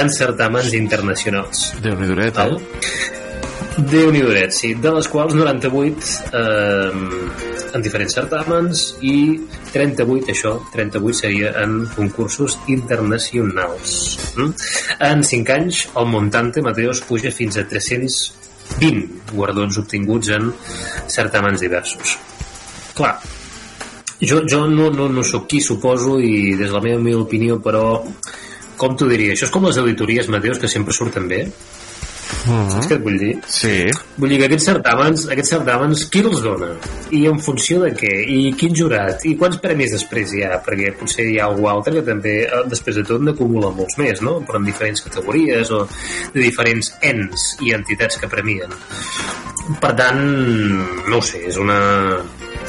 en certàmens internacionals. Déu-n'hi-duret, eh? Déu-n'hi-duret, sí, de les quals 98 eh, en diferents certàmens i 38, això, 38 seria en concursos internacionals. Mm? En 5 anys, el Montante Mateos puja fins a 320 guardons obtinguts en certàmens diversos. Clar, jo, jo no, no, no sóc qui, suposo, i des de la meva humil opinió, però com t'ho diria? Això és com les auditories, Mateus, que sempre surten bé. Saps què et vull dir? Sí. Vull dir que aquests certàmens, aquests certàmens, qui els dona? I en funció de què? I quin jurat? I quants premis després hi ha? Perquè potser hi ha algú altre que també, eh, després de tot, n'acumula molts més, no? Però en diferents categories o de diferents ens i entitats que premien. Per tant, no ho sé, és una,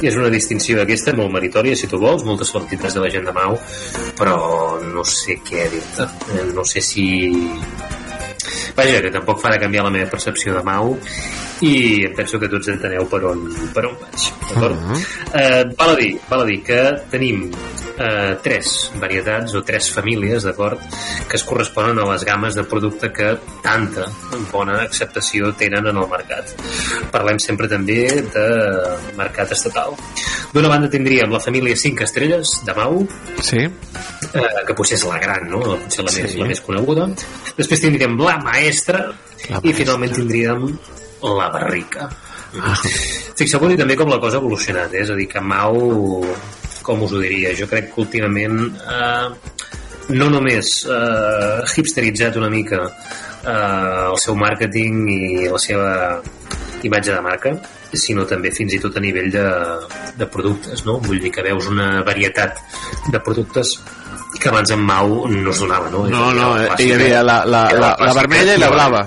és una distinció aquesta molt meritòria, si tu vols, moltes felicitats de la gent de Mau, però no sé què dir-te. Eh, No sé si Vaja, que tampoc farà canviar la meva percepció de Mau i penso que tots enteneu per on, per on vaig. D'acord? Uh -huh. eh, val, a dir, val a dir que tenim eh, tres varietats o tres famílies, d'acord, que es corresponen a les games de producte que tanta bona acceptació tenen en el mercat. Parlem sempre també de mercat estatal. D'una banda tindríem la família 5 estrelles de Mau, Sí. eh, que potser és la gran, no? potser la, més, Sí. la més coneguda. Després tindríem la maestra La i finalment tindríem la barrica. Fixeu-vos i també com la cosa ha evolucionat, eh? és a dir, que Mau, com us ho diria, jo crec que últimament eh, no només eh, hipsteritzat una mica eh, el seu màrqueting i la seva imatge de marca, sinó també fins i tot a nivell de, de productes, no? Vull dir que veus una varietat de productes que abans en Mau no es donava, no? No, no, eh, hi havia la, la, la, la vermella i la blava.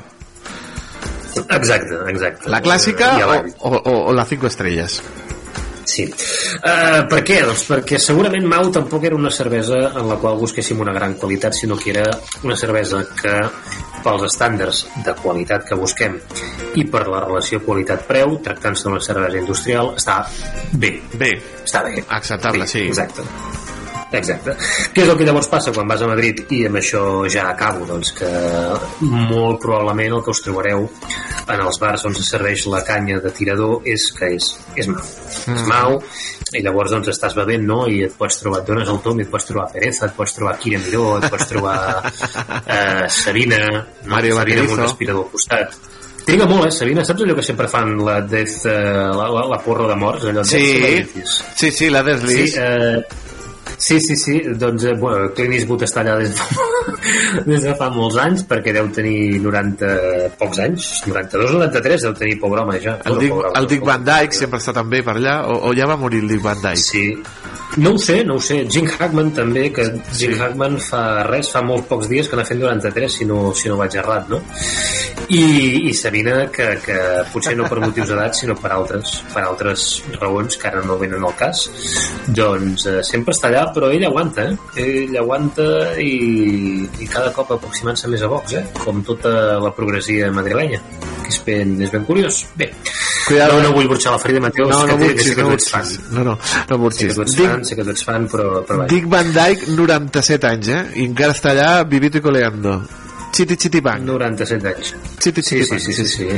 Exacte, exacte. La clàssica o, o, o la 5 estrelles. Sí. Uh, per què? Doncs perquè segurament Mau tampoc era una cervesa en la qual busquéssim una gran qualitat, sinó que era una cervesa que pels estàndards de qualitat que busquem i per la relació qualitat-preu, tractant-se d'una cervesa industrial, està bé. Bé. Està bé. Acceptable, Bé, sí. Exacte. Exacte. Què és el que llavors passa quan vas a Madrid? I amb això ja acabo, doncs que molt probablement el que us trobareu en els bars on se serveix la canya de tirador és que és, és mau. Mm. És mau, i llavors doncs estàs bevent, no? I et pots trobar, et dones el tom, i et pots trobar Pereza, et pots trobar Kira Miró, et pots trobar eh, Sabina, no? Mario Sabina amb un respirador al costat. Triga molt, eh, Sabina? Saps allò que sempre fan la death, eh, la, la, la porra de morts? Allò Sí, sí, sí, la Death Sí, eh, sí, sí, sí, doncs eh, bueno, Clint Eastwood està allà des de, des de fa molts anys perquè deu tenir 90 pocs anys 92 o 93 deu tenir pobre home ja El No, Dick, pobre el Dick Van Dyke sempre està també per allà, o, o ja va morir el Dick Van Dyke? Sí. No ho sé, no ho sé. Jim Hackman també, que Jim Hackman fa res, fa molt pocs dies que n'ha fet 93, si no, si no vaig errat, no? I, i Sabina, que, que potser no per motius d'edat, sinó per altres, per altres raons que ara no venen al cas, doncs eh, sempre està allà, però ell aguanta, eh? Ell aguanta i, i cada cop aproximant-se més a Vox, eh? Com tota la progressia madrilenya, que és ben, és ben curiós. Bé, Cuidado, no, no vull burxar la ferida, Mateu, No, no que, burxis, sé que no tu ets fan. burxis. No, no, no Sé que burxis. tu ets fan, sé que tu ets fan, però, però vaja. Dick Van Dyke, 97 anys, eh? I encara està allà vivito y coleando. Chiti Chiti Bang. 97 anys. Chiti Sí, sí, sí, sí, sí.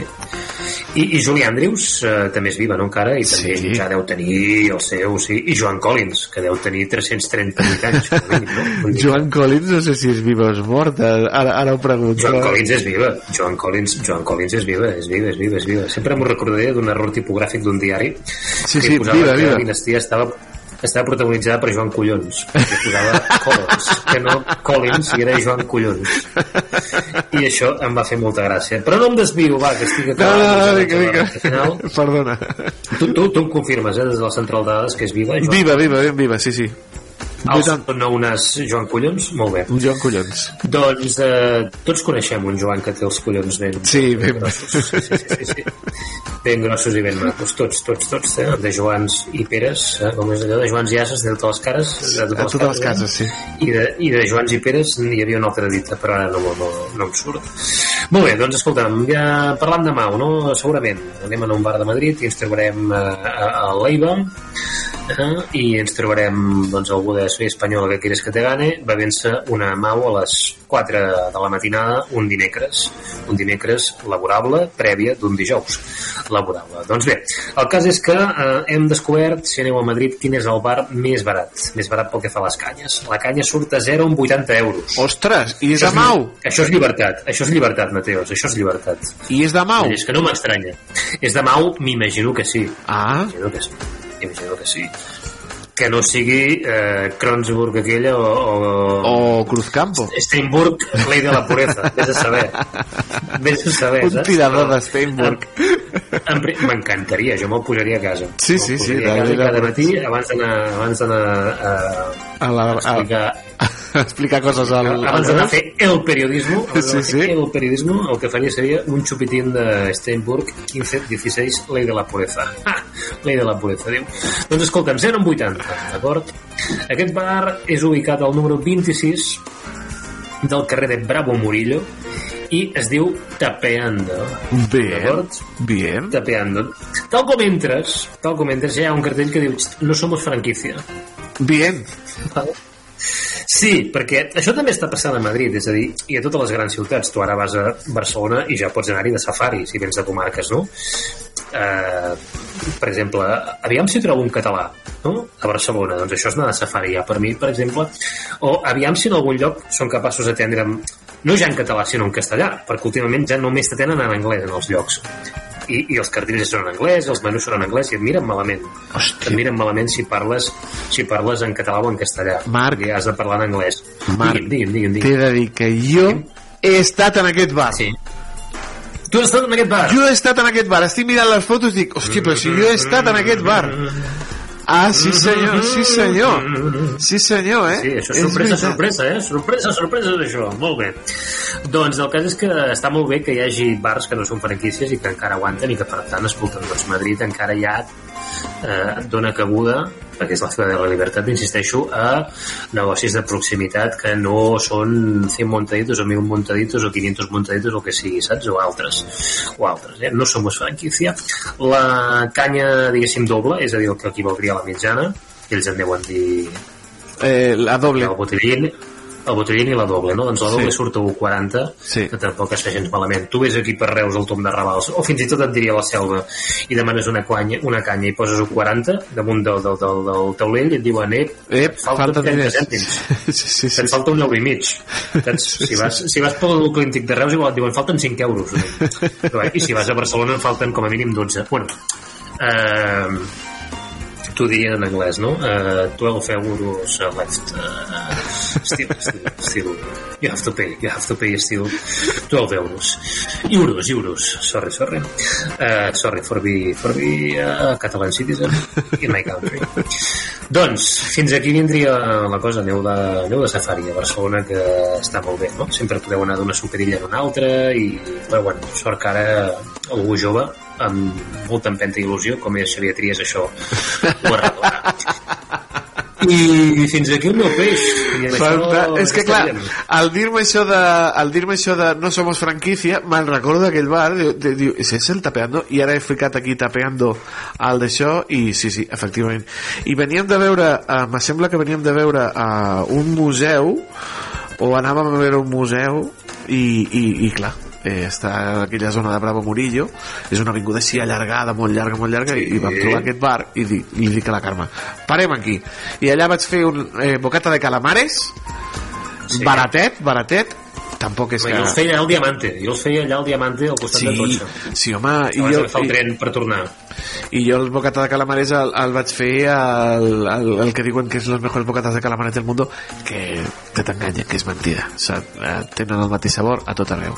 I, i Julie Andrews eh, també és viva, no, encara? I també sí. ja deu tenir el seu, sí. I Joan Collins, que deu tenir 338 anys. mínim, no? Joan Collins no sé si és viva o és morta. Ara, ara ho pregunto. Joan Collins és viva. Joan Collins, Joan Collins és viva, és viva, és viva, és viva. Sempre m'ho recordaré d'un error tipogràfic d'un diari Sí, que sí, posava viva, que viva. la dinastia estava estava protagonitzada per Joan Collons que posava Collins que no Collins i era Joan Collons i això em va fer molta gràcia però no em desvio, va, que estic No, no, acabant no, ja vinga, vinga. final. Perdona. tu, tu, tu em confirmes, eh, des de la central de dades que és viva Joan Viva, viva, ben viva, sí, sí. Els són unes Joan Collons? Molt bé. Un Joan Collons. Doncs eh, tots coneixem un Joan que té els collons ben, Sí, ben- grossos. Sí, sí, sí, sí. Ben grossos i ben macos. Tots, tots, tots. Eh? De Joans i Peres, eh? com és allò de Joans i Ases, de totes les cares. De A totes les eh? cases, sí. I de, I de Joans i Peres n'hi havia una altra dita, però ara no, no, no em surt. Molt bé, doncs escolta'm, ja parlant de Mau, no? Segurament anem a un bar de Madrid i ens trobarem a, a, a l'Eiva eh? i ens trobarem doncs, algú de Soy Espanyola que quieres que te gane bevent-se una Mau a les 4 de la matinada un dimecres un dimecres laborable prèvia d'un dijous laborable. Doncs bé, el cas és que eh, hem descobert, si aneu a Madrid, quin és el bar més barat, més barat pel que fa a les canyes. La canya surt a 0 amb 80 euros. Ostres, i és de Mau? Això és llibertat, això és llibertat, Mateos, això és llibertat. I és de Mau? És que no m'estranya. És de Mau, m'imagino que sí. Ah. M'imagino que sí. M'imagino que sí. Que no sigui eh, Kronsburg aquella o, o... O Cruzcampo. Steinburg, ley de la pureza. Vés a saber. Vés a saber, Un tirador de Steinburg. M'encantaria, jo me'l posaria a casa. Sí, sí, sí, a cada matí abans d'anar abans d'anar a, A la, a, explicar, a explicar coses al... abans d'anar a fer el periodismo, abans Sí, sí. el periodismo, el que faria seria un xupitín de Steinburg 15-16, ley de la pureza. Ah, ley de la pureza, diu. Doncs escolta'm, 0 amb 80, d'acord? Aquest bar és ubicat al número 26 del carrer de Bravo Murillo i es diu Tapeando. Bien, D'acord? bien. Tapeando. Tal com entres, tal com entres, ja hi ha un cartell que diu no somos franquicia. Bien. Sí, perquè això també està passant a Madrid, és a dir, i a totes les grans ciutats. Tu ara vas a Barcelona i ja pots anar-hi de safari, si vens de comarques, no? Eh, per exemple, aviam si trobo un català no? a Barcelona, doncs això és anar de safari ja per mi, per exemple o aviam si en algun lloc són capaços d'atendre no ja en català sinó en castellà perquè últimament ja només t'atenen en anglès en els llocs i, i els cartells són en anglès, els menús són en anglès i et miren malament. Et miren malament si parles si parles en català o en castellà. Marc. I has de parlar en anglès. Marc, digui'm, digui'm, digui'm, T'he de dir que jo he estat en aquest bar. Sí. Tu has estat en aquest bar? Jo he estat en aquest bar. Estic mirant les fotos i dic, hòstia, però si jo he estat en aquest bar. Ah, sí senyor, sí senyor. Sí senyor, eh? Sí, això és És sorpresa, veritat. sorpresa, eh? Sorpresa, sorpresa d'això. Molt bé. Doncs el cas és que està molt bé que hi hagi bars que no són franquícies i que encara aguanten i que per tant, escolta'm, doncs Madrid encara ja eh, dona cabuda perquè és la ciutat de la libertat, insisteixo, a negocis de proximitat que no són 100 montaditos o 1.000 montaditos o 500 montaditos o que sigui, saps? O altres. O altres, eh? No som franquícia. La canya, diguéssim, doble, és a dir, el que equivaldria a la mitjana, ells en deuen dir Eh, la doble. el botellín el botellín i la doble, no? Doncs la doble Sí. surt a 1,40 Sí. que tampoc està gens malament. Tu ves aquí per Reus al Tom de Ravals o fins i tot et diria la selva i demanes una, canya, una canya i poses 1,40 damunt del, del, del, del taulell i et diuen eh, Ep, falta 30 diners. cèntims Sí, sí, sí. et falta un euro i mig si, vas, si vas pel clínic de Reus igual et diuen falten 5 euros Però, eh, i si vas a Barcelona en falten com a mínim 12 bueno eh, t'ho diria en anglès, no? Uh, 12 euros uh, left. Uh, still, still, still. You have to pay, you have to pay still 12 euros. Euros, euros. Sorry, sorry. Uh, sorry for be, for be a Catalan citizen in my country. doncs, fins aquí vindria la cosa. Aneu de, aneu de safari a Barcelona, que està molt bé, no? Sempre podeu anar d'una superilla a una altra, i, però bueno, sort que ara algú jove amb molta empenta i il·lusió, com és Xavier Trias, això ho arreglarà. I fins aquí el meu peix. I amb Fanta... això És que clar, al dir-me això de al dir-me això de no somos franquicia, me'n recordo d'aquell bar, diu, de- diu, ¿es ese el tapeando? I ara he ficat aquí tapeando al d'això i sí, sí, efectivament. I veníem de veure, eh, me sembla que veníem de veure a un museu o anàvem a veure un museu i, i, i clar, eh, està a aquella zona de Bravo Murillo és una avinguda així allargada, molt llarga, molt llarga i, i vam trobar aquest bar i di, li dic a la Carme parem aquí i allà vaig fer un eh, bocata de calamares Sí. baratet, baratet tampoc és Home, que... Jo els feia allà al Diamante, jo els feia allà al Diamante al costat de Sí, Totxa. sí, home, i jo, d'agafar el tren per tornar. i jo el bocata de calamares el, el vaig fer el, el, el que diuen que és los mejores bocatas de calamares del mundo que, que t'enganyen, que és mentida. O sigui, eh, tenen el mateix sabor a tot arreu.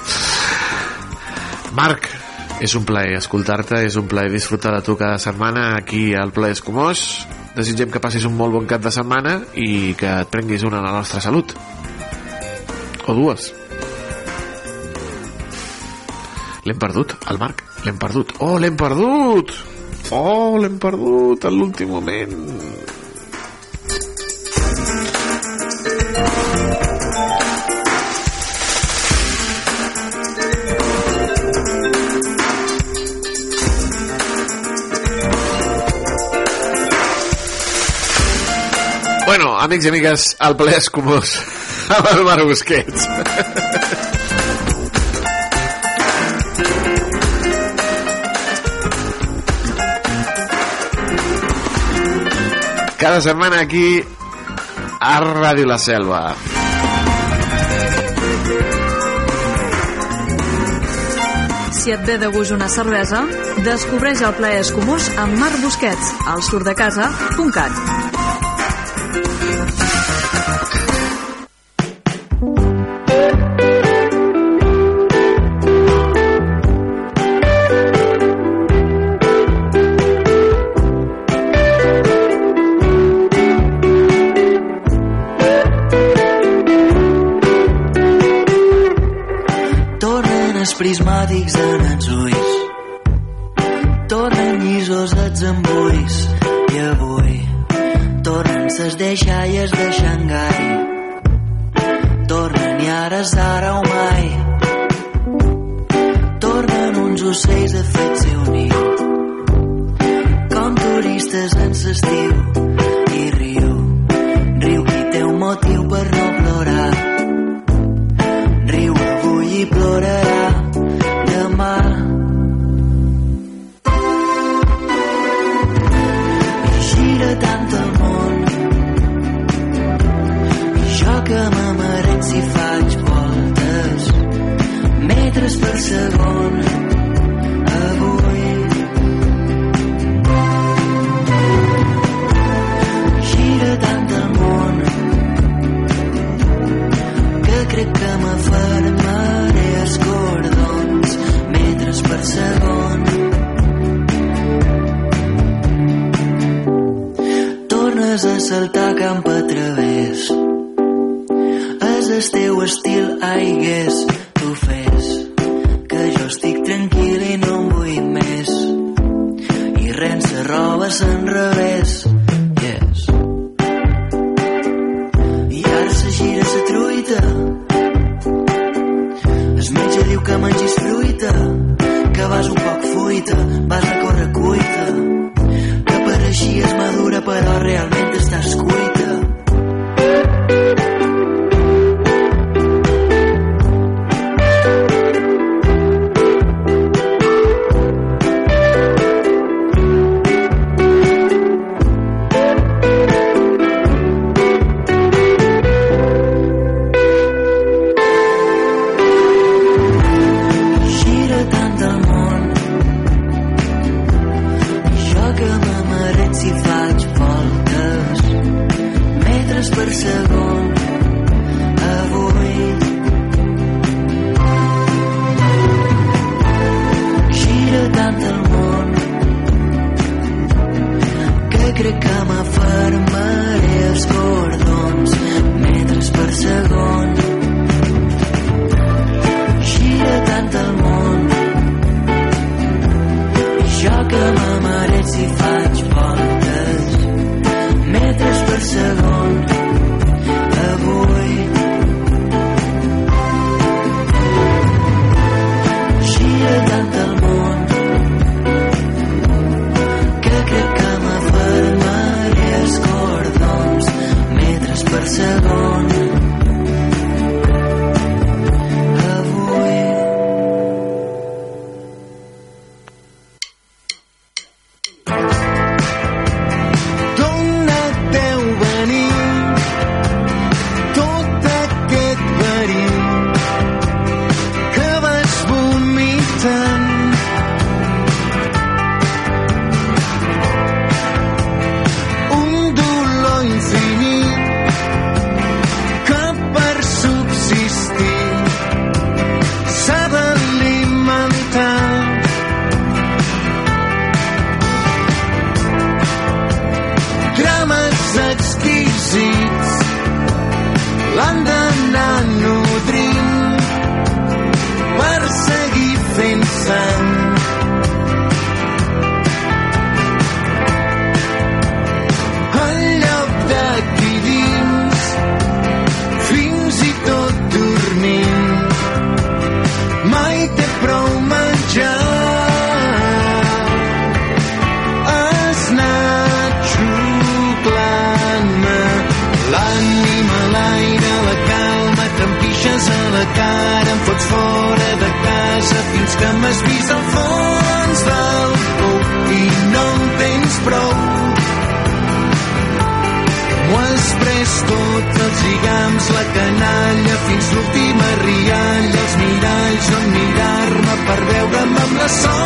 Marc és un plaer escoltar-te és un plaer disfrutar de tu cada setmana aquí al Ple Escumós. Desitgem que passis un molt bon cap de setmana i que et prenguis una a la nostra salut. O dues l'hem perdut, el Marc. L'hem perdut, oh l'hem perdut! Oh l'hem perdut a l'últim moment. Bueno, amics i amigues, el ple és comós. Amb el Marc Busquets. Cada setmana aquí a Ràdio La Selva. Si et ve de gust una cervesa, descobreix el plaer escumós amb Marc Busquets, al surdecasa.cat. reason la canalla fins l'última rialla, els miralls on mirar-me per veure'm amb la sol.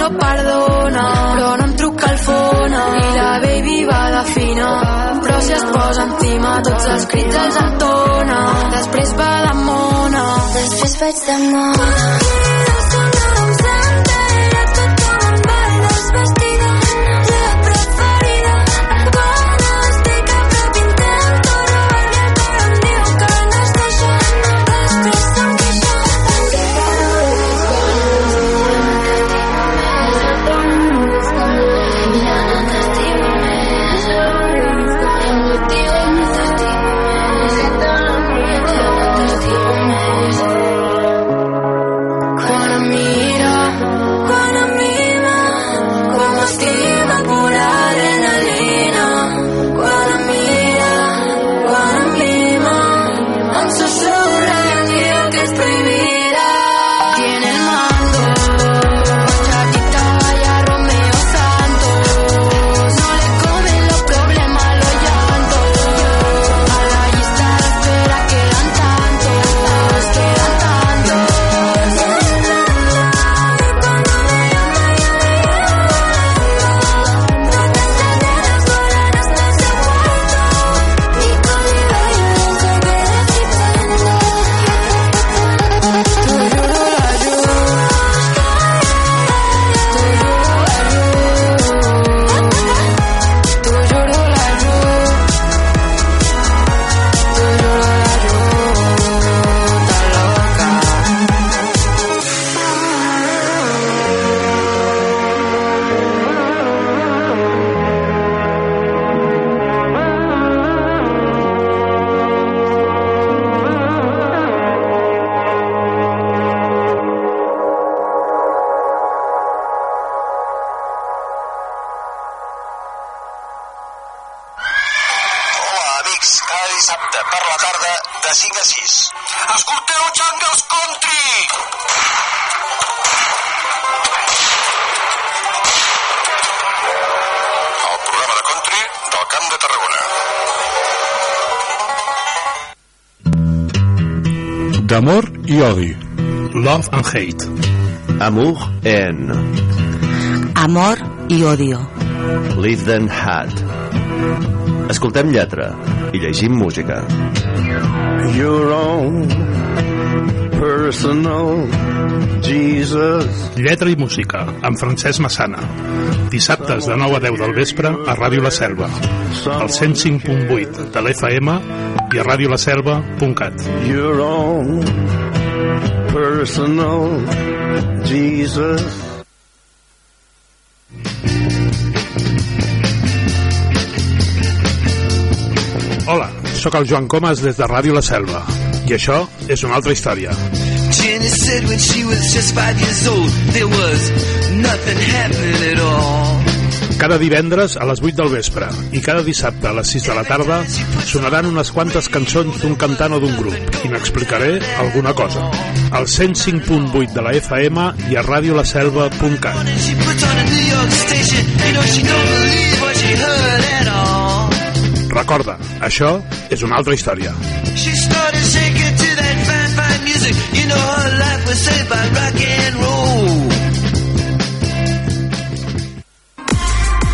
no perdona però no em truca el fona i la baby va de fina però si es posa encima tots els crits els entona. Després va de mona. Després vaig de mona. Hate. Amour en Amor i odio. Live Then Had. Escoltem lletra i llegim música. Your own personal Jesus. Lletra i música, amb Francesc Massana. Dissabtes de 9 a 10 del vespre a Ràdio La Selva, al 105.8 de l'FM i a radiolaselva.cat. Your own personal Jesus. Hola, sóc el Joan Comas des de Ràdio La Selva i això és una altra història. Jenny said when she was just five years old, there was nothing happening at all. Cada divendres a les 8 del vespre i cada dissabte a les 6 de la tarda sonaran unes quantes cançons d'un cantant o d'un grup i n'explicaré alguna cosa. Al 105.8 de la FM i a radiolaselva.cat. Recorda, això és una altra història. To that fine, fine music. You know her life was saved by rock and roll.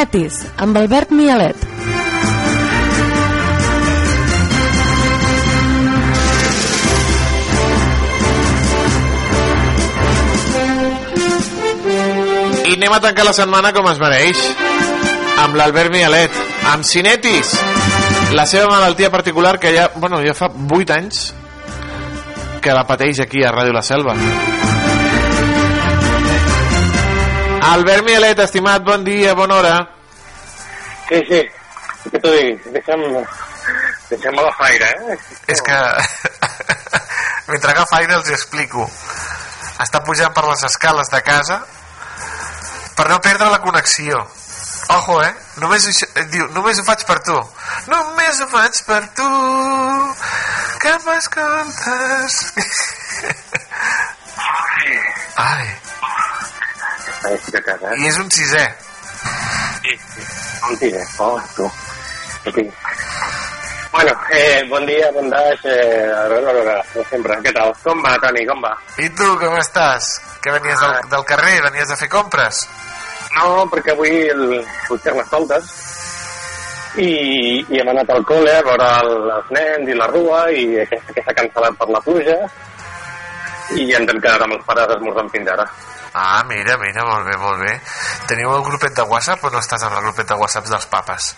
Cinetis, amb Albert Mialet. I anem a tancar la setmana com es mereix. Amb l'Albert Mialet, amb Cinetis, la seva malaltia particular que ja, bueno, ja fa 8 anys que la pateix aquí a Ràdio La Selva. Albert Mialet, estimat, bon dia, bona hora. Sí, sí, què t'ho dic? Deixa'm, deixa'm agafar aire, eh? És que mentre agafa aire els explico. Està pujant per les escales de casa per no perdre la connexió. Ojo, eh? Només, diu, només ho faig per tu. Només ho faig per tu, que m'escoltes. Ai. I és un sisè. Sí, sí. Un sisè. Oh, tu. Sí. Bueno, eh, bon dia, bon daix, eh, a veure, a veure, com sempre. Què tal? Com va, Toni, com va? I tu, com estàs? Que venies del, del carrer, venies a fer compres? No, perquè avui el, fer les soltes i, i hem anat al col·le a veure el, els nens i la rua i aquesta que s'ha cancel·lat per la pluja i ens hem quedat amb els pares esmorzant fins ara. Ah, mira, mira, molt bé, molt bé. Teniu el grupet de WhatsApp o no estàs en el grupet de WhatsApp dels papes?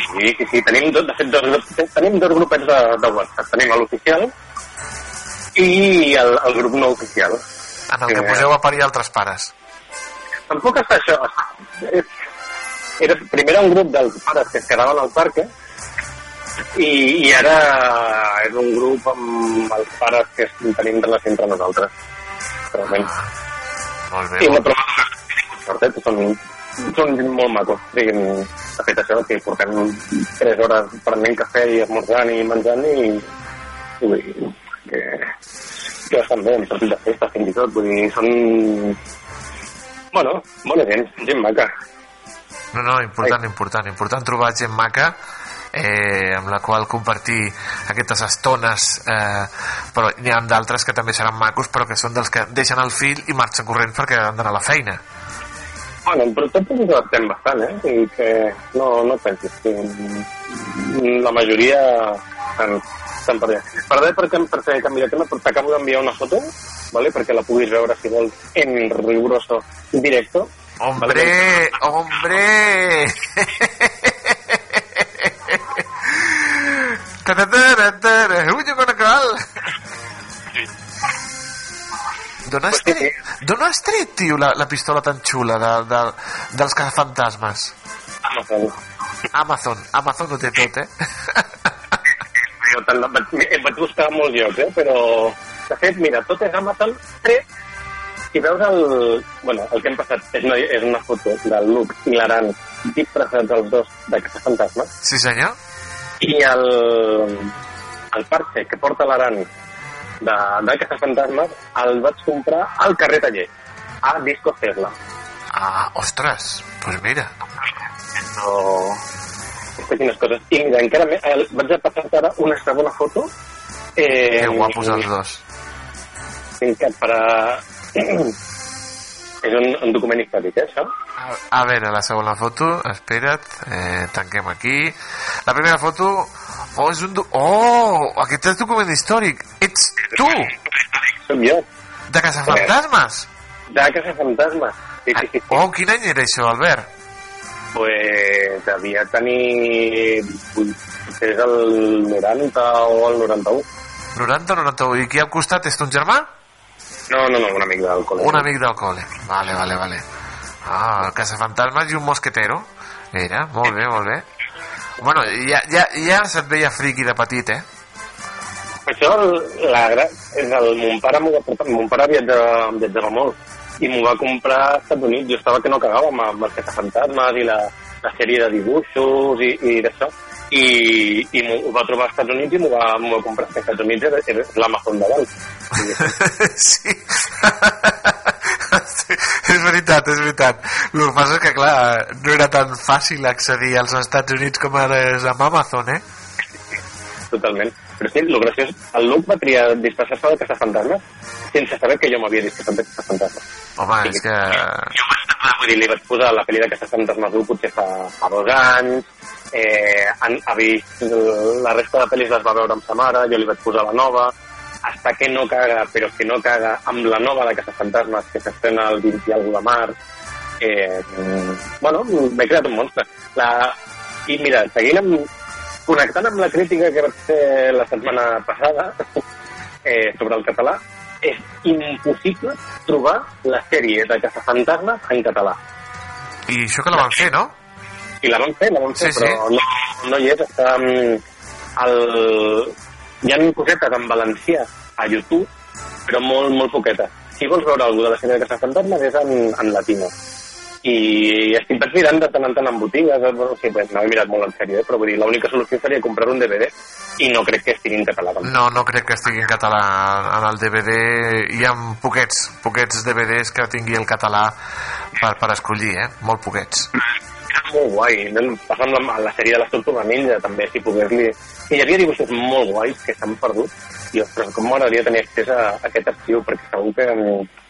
Sí, sí, sí, tenim, dos, de fet, dos, tenim dos grupets de, de WhatsApp. Tenim l'oficial i el, el grup no oficial. En el que poseu a parir altres pares. Tampoc està això. Era, primer era un grup dels pares que es quedaven al parc i, i ara és un grup amb els pares que tenim relació entre nosaltres. Realment. Molt bé. I no, però sort, eh? són, són molt macos. Diguin, de fet, això que portem 3 hores prenent cafè i esmorzant i menjant i, i vull dir que, que estan bé, en partit de festa fins i tot. Vull dir, són... Bueno, bona gent, gent maca. No, no, important, important, important trobar gent maca eh, amb la qual compartir aquestes estones eh, però n'hi ha d'altres que també seran macos però que són dels que deixen el fill i marxen corrents perquè han d'anar a la feina Bueno, però tots ens adaptem bastant, eh? I que no, no pensis. Que la majoria estan, per allà. Perdó perquè, per fer canvi de tema, però t'acabo d'enviar una foto, ¿vale? perquè la puguis veure, si vols, en riguroso directo. Hombre, hombre. Taratara, Uy, con cal. D'on has, tret, d'on has tret, tio, la, la pistola tan xula de, de, dels cazafantasmes? Amazon. Amazon. Amazon ho té tot, eh? Jo vaig, em vaig buscar a molts llocs, eh? però de fet, mira, tot és Amazon, tret i veus el... Bueno, el que hem passat és una, és una foto del Luke i l'Aran disfressats els dos d'aquesta fantasma Sí, senyor. I el, el parche que porta l'Aran de, d'aquesta fantasma el vaig comprar al carrer Taller a Disco Tesla Ah, ostres, pues mira. no... Aquesta quines coses. I mira, encara més, el, vaig a passar ara una segona foto. Eh, Que guapos els dos. Que per a... és un, un document històric, eh, això? A, a veure, la segona foto, espera't, eh, tanquem aquí. La primera foto, oh, és un... Do... Oh, aquest és document històric. Ets tu! Som jo. De Caçafantasmes? De Casa Fantasma. Sí, sí, sí. Oh, quin any era això, Albert? Pues devia tenir... Potser és el 90 o el 91. 90 o 91. I qui al costat és ton germà? No, no, no, un amic del col·le. Un amic del col·le. Vale, vale, vale. Ah, el caçafantasmes i un mosquetero. Mira, molt bé, molt bé. Bueno, ja, ja, ja se't veia friqui de petit, eh? Això, la, és el, mon pare m'ho va portar, mon pare viatjava, viatjava molt i m'ho va comprar als Estats Units. Jo estava que no cagava amb, amb els caçafantasmes i la, la sèrie de dibuixos i, i d'això. I, i ho va trobar als Estats Units i m'ho va, va comprar als Estats Units, era, era l'Amazon de dalt. sí. És veritat, és veritat. El que passa és que, clar, no era tan fàcil accedir als Estats Units com ara és amb Amazon, eh? Totalment. Però sí, el graciós, el Luke va triar disfressar-se de caçafantasmes sense saber que jo m'havia disfressat de caçafantasmes. Home, és que... Ah, vull dir, li vaig posar la pel·li de caçafantasmes 1 potser fa, fa dos anys, eh, han, ha vist la resta de pel·lis les va veure amb sa mare, jo li vaig posar la nova, hasta que no caga, però que no caga, amb la nova de Caçafantasmes, que s'estrena el 20 i alguna de març. Eh, bueno, m'he creat un monstre. La... I mira, seguint amb, connectant amb la crítica que vaig fer la setmana passada eh, sobre el català, és impossible trobar la sèrie de Caçafantasmes en català. I això que la van fer, no? I la van fer, la van fer, Sí, sí. però no, no hi és. Està, mm, el... Hi ha cosetes en valencià a YouTube, però molt, molt poquetes. Si vols veure alguna de la sèrie de Caçafantasmes és en, en latino. I estic vaig mirant de tant en tant en botigues, eh, bueno, sí, pues, no he mirat molt en sèrio, eh, però vull dir, l'única solució seria comprar un DVD i no crec que estigui en català. tampoc. No, no crec que estigui en català en el DVD hi ha poquets, poquets DVDs que tingui el català per, per escollir, eh? molt poquets molt guai, passant amb la sèrie de les Tortugues Ninja també, si pogués-li... Hi havia dibuixos molt guais que s'han perdut i ostres, com m'agradaria tenir accés a, a aquest arxiu perquè segur que...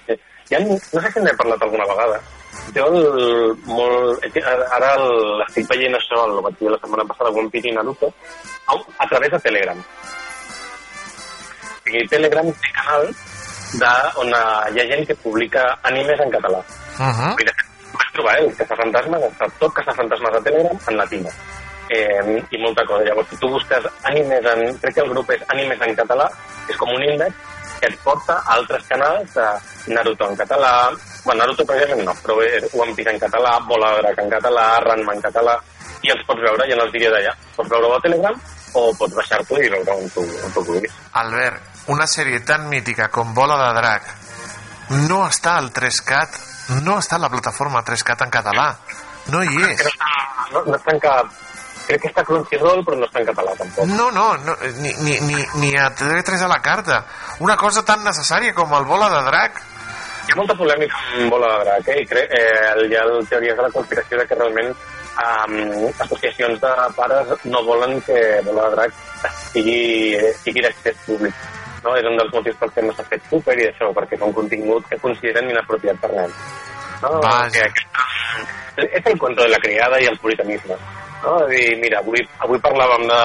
eh, Ja, no sé si n'he parlat alguna vegada jo el, molt, ara l'estic veient això, el vaig dir la setmana passada, One Piece i Naruto, a, a través de Telegram. I Telegram té canal de, on hi ha gent que publica animes en català. uh -huh. I de fet, vaig trobar eh, el Caçafantasmes, està tot Caçafantasmes de Telegram en latino. Eh, I molta cosa. Llavors, si tu busques animes en... Crec que el grup és animes en català, és com un índex que et porta a altres canals de Naruto en català, bueno, Naruto precisament no, però és One Piece en català, Bola de Drac en català, Ranma en català, i els pots veure, i en els diria d'allà. Pots veure-ho a Telegram o pots baixar-t'ho i veure on tu, on tu vulguis. Albert, una sèrie tan mítica com Bola de Drac no està al 3CAT, no està a la plataforma 3CAT en català. No hi és. No, no està en cap... Crec que està Crunchyroll, però no està en català, tampoc. No, no, no ni, ni, ni, ni a TV3 a la carta. Una cosa tan necessària com el Bola de Drac. Hi ha molta polèmica amb Bola de Drac, eh? I crec, eh, hi ha teories de la conspiració de que realment um, associacions de pares no volen que Bola de Drac sigui, sigui d'accés públic. No? És un dels motius per què no s'ha fet súper i això, perquè és un contingut que consideren inapropiat per nens. No? Que aquesta, és el cuento de la criada i els puritanismes. No? És dir, mira, avui, avui parlàvem de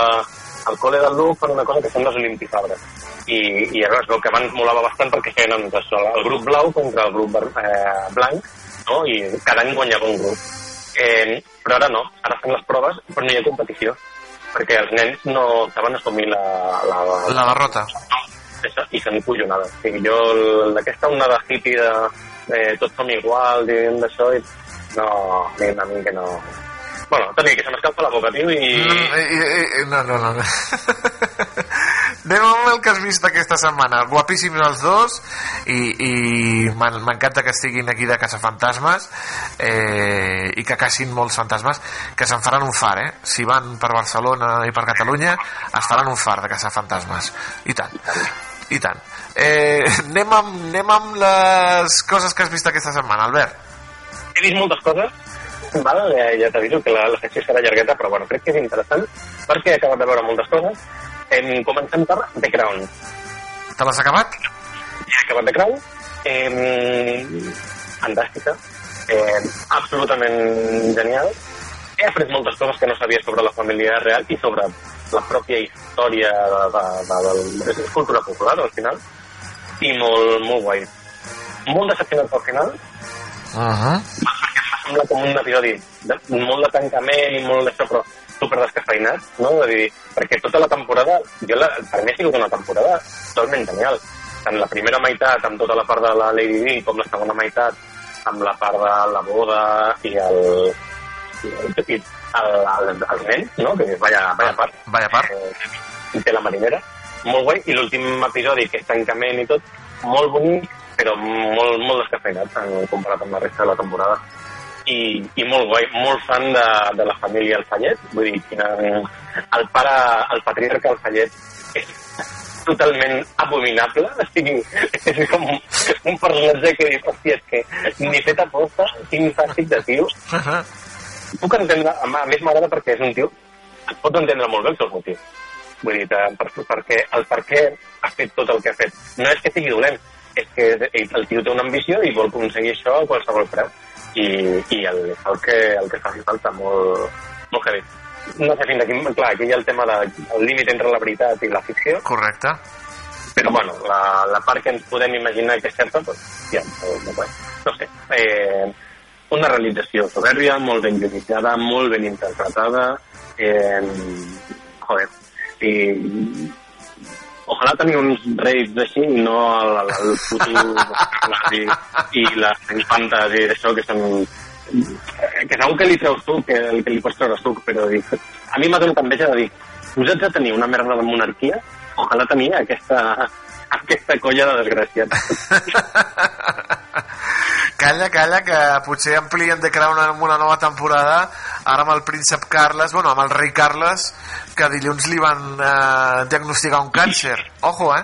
al col·le del Luc per una cosa que són les olimpifabres. I, i es veu que abans molava bastant perquè feien doncs, això, el grup blau contra el grup eh, blanc, no? i cada any guanyava un grup. Eh, però ara no, ara fan les proves, però no hi ha competició, perquè els nens no saben assumir la, la, La derrota. això, i són collonades. O sigui, jo el- d'aquesta onada hippie de eh, tots som iguals i d'això, no, a mi, a mi que no... Bueno, Toni, que se m'escalfa la boca, tio, i... Mm, eh, eh, No, no, no. Anem amb el que has vist aquesta setmana. Guapíssims els dos i, i m'en- m'encanta que estiguin aquí de caçafantasmes eh, i que cacin molts fantasmes que se'n faran un far, eh? Si van per Barcelona i per Catalunya es faran un far de caçafantasmes. I tant. I tant. Eh, anem, amb, anem amb les coses que has vist aquesta setmana, Albert. he vist moltes coses, val? ja, ja t'aviso que la, la secció serà llargueta, però bueno, crec que és interessant perquè he acabat de veure moltes coses. Em, comencem per The Crown. Te l'has acabat? He acabat The Crown. Em, fantàstica. Eh, absolutament genial. He après moltes coses que no sabia sobre la família real i sobre la pròpia història de, de, de, de, de, és cultura popular, al final. I molt, molt guai. Molt decepcionat pel final, Uh -huh. Sembla com un episodi de, molt de tancament i molt d'això, però super descafeinat, no? Vull dir, perquè tota la temporada, jo la, per mi ha sigut una temporada totalment genial. Tant la primera meitat amb tota la part de la Lady Di, com la segona meitat amb la part de la boda i el, i el, i el, el, el nen, no? Que és vaya, vaya part. Vaya part. Eh, té la marinera. Molt guai. I l'últim episodi, que és tancament i tot, molt bonic, però molt, molt descafeinat en comparat amb la resta de la temporada. I, i molt guai, molt fan de, de la família Alfallet, vull dir, quina, el pare, el patriarca Alfallet és totalment abominable, o sigui, és com un personatge que dius, hòstia, és que ni fet aposta, quin fàstic de tio. Puc entendre, a més m'agrada perquè és un tio, et pots entendre molt bé els seus motius. Vull dir, eh, per, perquè el per què ha fet tot el que ha fet. No és que sigui dolent, és que el tio té una ambició i vol aconseguir això a qualsevol preu. I, i el, el, que, el que faci falta molt, molt heavy. No sé fins aquí, clar, aquí hi ha el tema del de, límit entre la veritat i la ficció, Correcte. però bueno, la, la part que ens podem imaginar que és certa, doncs, ja, no, no, no sé. Eh, una realització soberbia, molt ben guionitzada, molt ben interpretada, eh, joder, i ojalà tenir uns reis així i no el, el, el futur i, i les infantes i d'això que són que segur que li treus tu, que, que li pots treure tu, però dic, a mi m'ha donat enveja de dir, posats a tenir una merda de monarquia, ojalà tenia aquesta, aquesta colla de desgraciats. calla, calla, que potser amplien de crear una, una nova temporada ara amb el príncep Carles, bueno, amb el rei Carles, que dilluns li van eh, diagnosticar un càncer. Ojo, eh?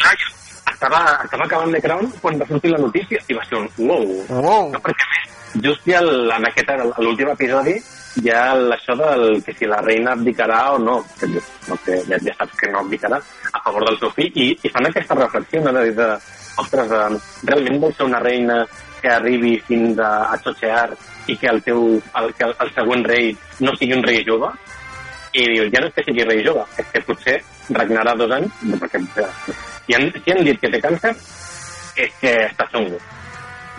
Estava, estava acabant de Crown quan va sortir la notícia i va ser un wow. wow. No, perquè just ja en aquest, l'últim episodi hi ha el- això del que si la reina abdicarà o no, que, no que ja, ja saps que no abdicarà a favor del seu fill, i, i fan aquesta reflexió no, de, de, ostres, eh, realment vol ser una reina que arribi fins a, a xochear i que el teu, el, que el, el següent rei no sigui un rei jove, i diu, ja no és que sigui rei jove, és que potser regnarà dos anys, perquè si han, si han dit que té càncer, és que està xungo.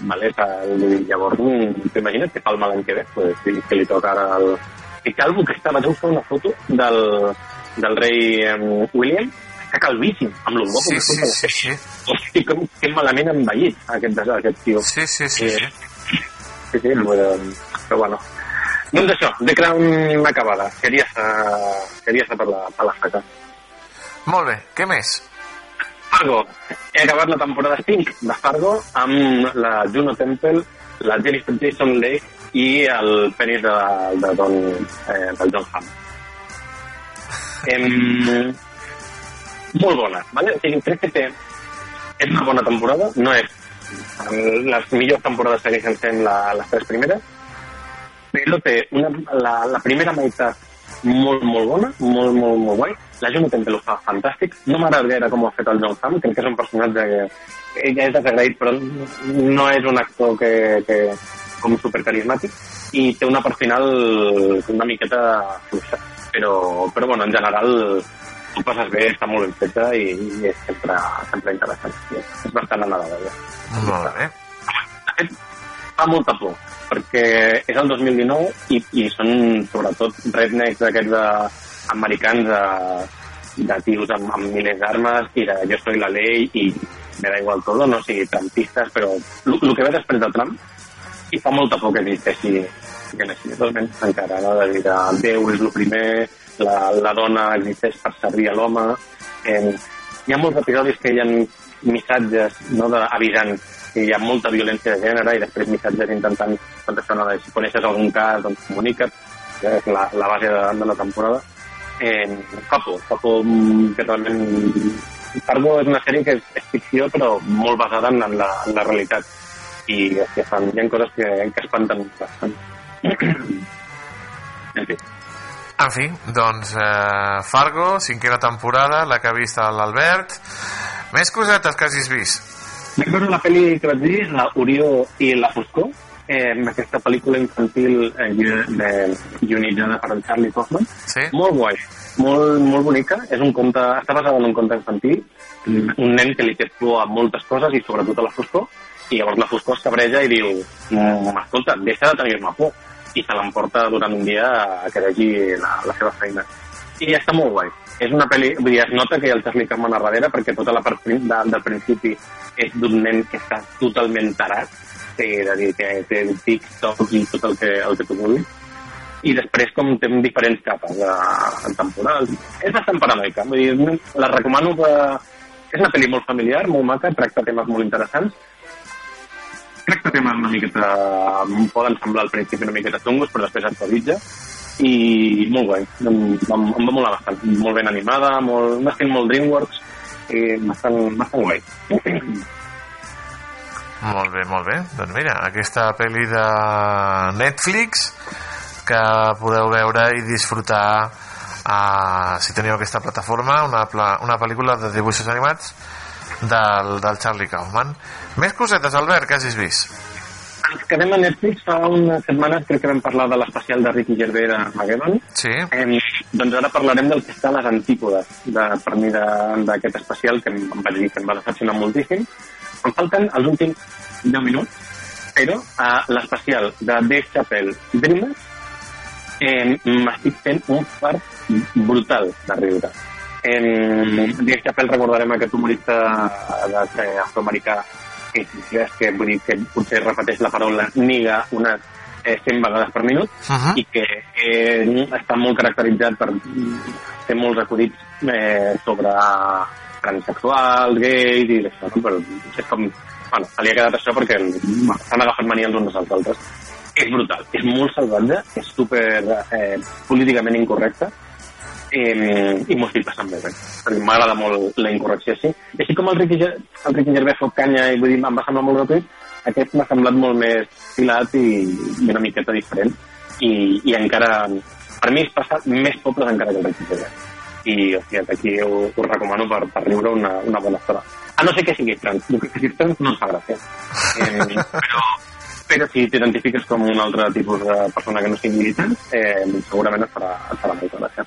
Vale? Llavors, mm, t'imagines que fa el mal any que ve, pues, i que li toca ara el... I calvo que estava, vaig buscar una foto del, del rei William, està calvíssim, amb lo guapo Sí, que sí, la sí, sèrie. Hosti, com, que malament envellit aquest, aquest tio. Sí, sí, sí. sí. Sí, sí, però, però bueno. Doncs això, The Crown acabada. Estar, queria estar per la, per la saca. Molt bé, què més? Fargo. He acabat la temporada 5 de Fargo amb la Juno Temple, la Jennifer Jason Leigh i el penis de, de Don, eh, del John Hamm. Em, molt bona, ¿vale? O sigui, crec que té, és una bona temporada, no és les millors temporades segueixen sent la, les tres primeres, però té una, la, la primera meitat molt, molt bona, molt, molt, molt guai. La Temple ho fa fantàstic. No m'agrada gaire com ho ha fet el John Hamm, crec que és un personatge que ella és desagraït, però no és un actor que, que com supercarismàtic i té una part final una miqueta fluixa. Però, però bueno, en general ho passes bé, està molt ben feta i, i és sempre, sempre interessant. És, és bastant agradable. Molt bé. Fa molta por, perquè és el 2019 i, i són sobretot rednecks d'aquests de, americans de, de tios amb, amb milers d'armes i de jo soy la ley i me da igual todo, no o sigui, trumpistes, però el que ve després de Trump i fa molta por que existeixi que necessiti totalment encara, no? de dir que Déu és el primer, la, la dona existeix per servir a l'home. Eh, hi ha molts episodis que hi ha missatges no, de, avisant que hi ha molta violència de gènere i després missatges intentant contestar si coneixes algun cas, doncs comunica't, que és la, la base de, de la temporada. Eh, por mm, que realment... Fargo és una sèrie que és, és ficció però molt basada en la, en la realitat i que fan, hi ha coses que, que espanten bastant. en fi. En fi, doncs eh, Fargo, cinquena temporada, la que ha vist l'Albert. Més cosetes que hagis vist. Recordo la pel·li que vaig dir, la Orió i la Foscor, eh, aquesta pel·lícula infantil eh, de, guionitzada per en Charlie Kaufman. Sí? Molt guai, molt, molt bonica. És un conte, està basada en un conte infantil, un nen que li té por a moltes coses i sobretot a la foscor, i llavors la foscor es cabreja i diu mm, escolta, deixa de tenir-me por i se l'emporta durant un dia a que vegi la, la seva feina. I està molt guai. És una pel·li, vull dir, es nota que hi ha el Charlie Kaufman a darrere perquè tota la part de, del principi és d'un nen que està totalment tarat que, és a dir, que té TikTok i tot el que, el que tu vulguis. I després com té diferents capes de, temporals. És bastant paranoica vull dir, la recomano que és una pel·li molt familiar, molt maca tracta temes molt interessants tracta temes una miqueta poden semblar al principi una miqueta xungos però després es suavitza i molt guai em, em, em va molar bastant molt ben animada, molt, un estil molt DreamWorks i bastant, bastant guai Molt bé, molt bé. Doncs mira, aquesta pel·li de Netflix que podeu veure i disfrutar uh, si teniu aquesta plataforma, una, pla, una pel·lícula de dibuixos animats del, del Charlie Kaufman. Més cosetes, Albert, que hagis vist? ens quedem a Netflix fa unes setmanes crec que vam parlar de l'especial de Ricky Gervais de Armageddon Sí. eh, doncs ara parlarem del que està a les antípodes de, per mi d'aquest especial que em, em vaig dir que em va decepcionar moltíssim em falten els últims 10 minuts però a l'especial de Dave Chappelle Dreamers eh, m'estic fent un fart brutal de riure eh, Dave Chappelle recordarem aquest humorista afroamericà que, que, que, vull dir que potser repeteix la paraula niga unes eh, 100 vegades per minut Uh -huh. i que eh, està molt caracteritzat per fer molts acudits eh, sobre transsexuals, gais i això, no? però és com bueno, li ha quedat això perquè s'han agafat mania els uns als altres. És brutal, és molt salvatge, és super eh, políticament incorrecte, eh, i m'ho estic passant bé, bé perquè m'agrada molt la incorrecció així. I així com el Ricky, el Ricky Gervais fot canya i vull dir, em va semblar molt gratuït, aquest m'ha semblat molt més filat i, i una miqueta diferent. I, i encara, per mi és passar més pobles encara que el Ricky Gervais. I, hòstia, aquí ho, us recomano per, per riure una, una bona estona. A no ser que sigui trans, el que sigui trans no em fa gràcia. Eh, però, però si t'identifiques com un altre tipus de persona que no sigui trans, eh, segurament et farà, et farà molta gràcia.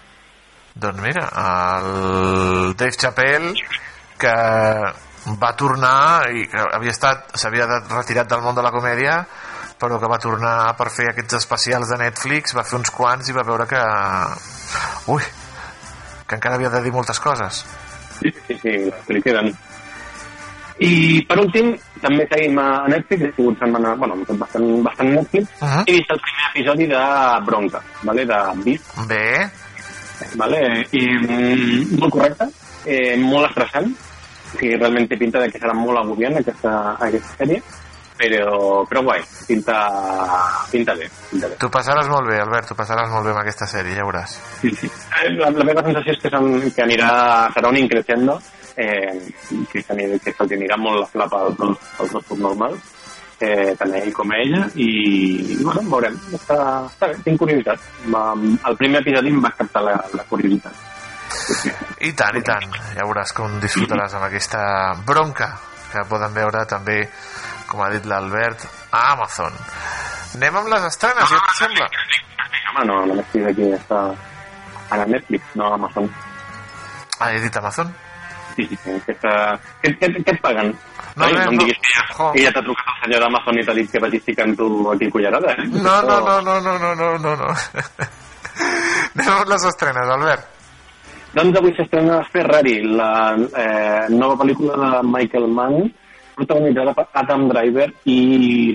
Doncs mira, el Dave Chappelle, que va tornar i que havia estat s'havia retirat del món de la comèdia però que va tornar per fer aquests especials de Netflix va fer uns quants i va veure que ui, que encara havia de dir moltes coses Sí, sí, sí, li queden. I per últim, també seguim a Netflix, he sigut setmana, bueno, hem fet bastant, bastant Netflix, uh -huh. he vist el primer episodi de Bronca, vale? de Beast. Bé. Vale? I, mm, molt correcte, eh, molt estressant, o sigui, realment té pinta de que serà molt agobiant aquesta, aquesta sèrie, però, però guai, pinta, pinta bé, pinta bé. tu passaràs molt bé Albert, tu passaràs molt bé amb aquesta sèrie, ja veuràs Sí, sí. Eh, La, la meva sensació és que, que anirà, serà un increixendo, eh, que, que se'ls anirà molt la flapa als dos, als dos subnormals, eh, tant ell com ella, i, i bueno, veurem. Està, està bé, tinc curiositat. El primer episodi em va captar la, la curiositat. I tant, i tant. Ja veuràs com disfrutaràs amb aquesta bronca que poden veure també, com ha dit l'Albert, a Amazon. Anem amb les estrenes, si et sembla? Home, no, no m'estic aquí, està a la Netflix, no a Amazon. Ah, he dit Amazon? Sí, sí, sí. Què, què, què et paguen? No, Ai, res, no em no. diguis que ja, que ja t'ha trucat el senyor d'Amazon i t'ha dit que vagis ficant tu aquí cullerada, eh? No, no, no, no, no, no, no, no, no. Anem amb les estrenes, Albert. Doncs avui s'estrena Ferrari, la eh, nova pel·lícula de Michael Mann, protagonitzada per Adam Driver i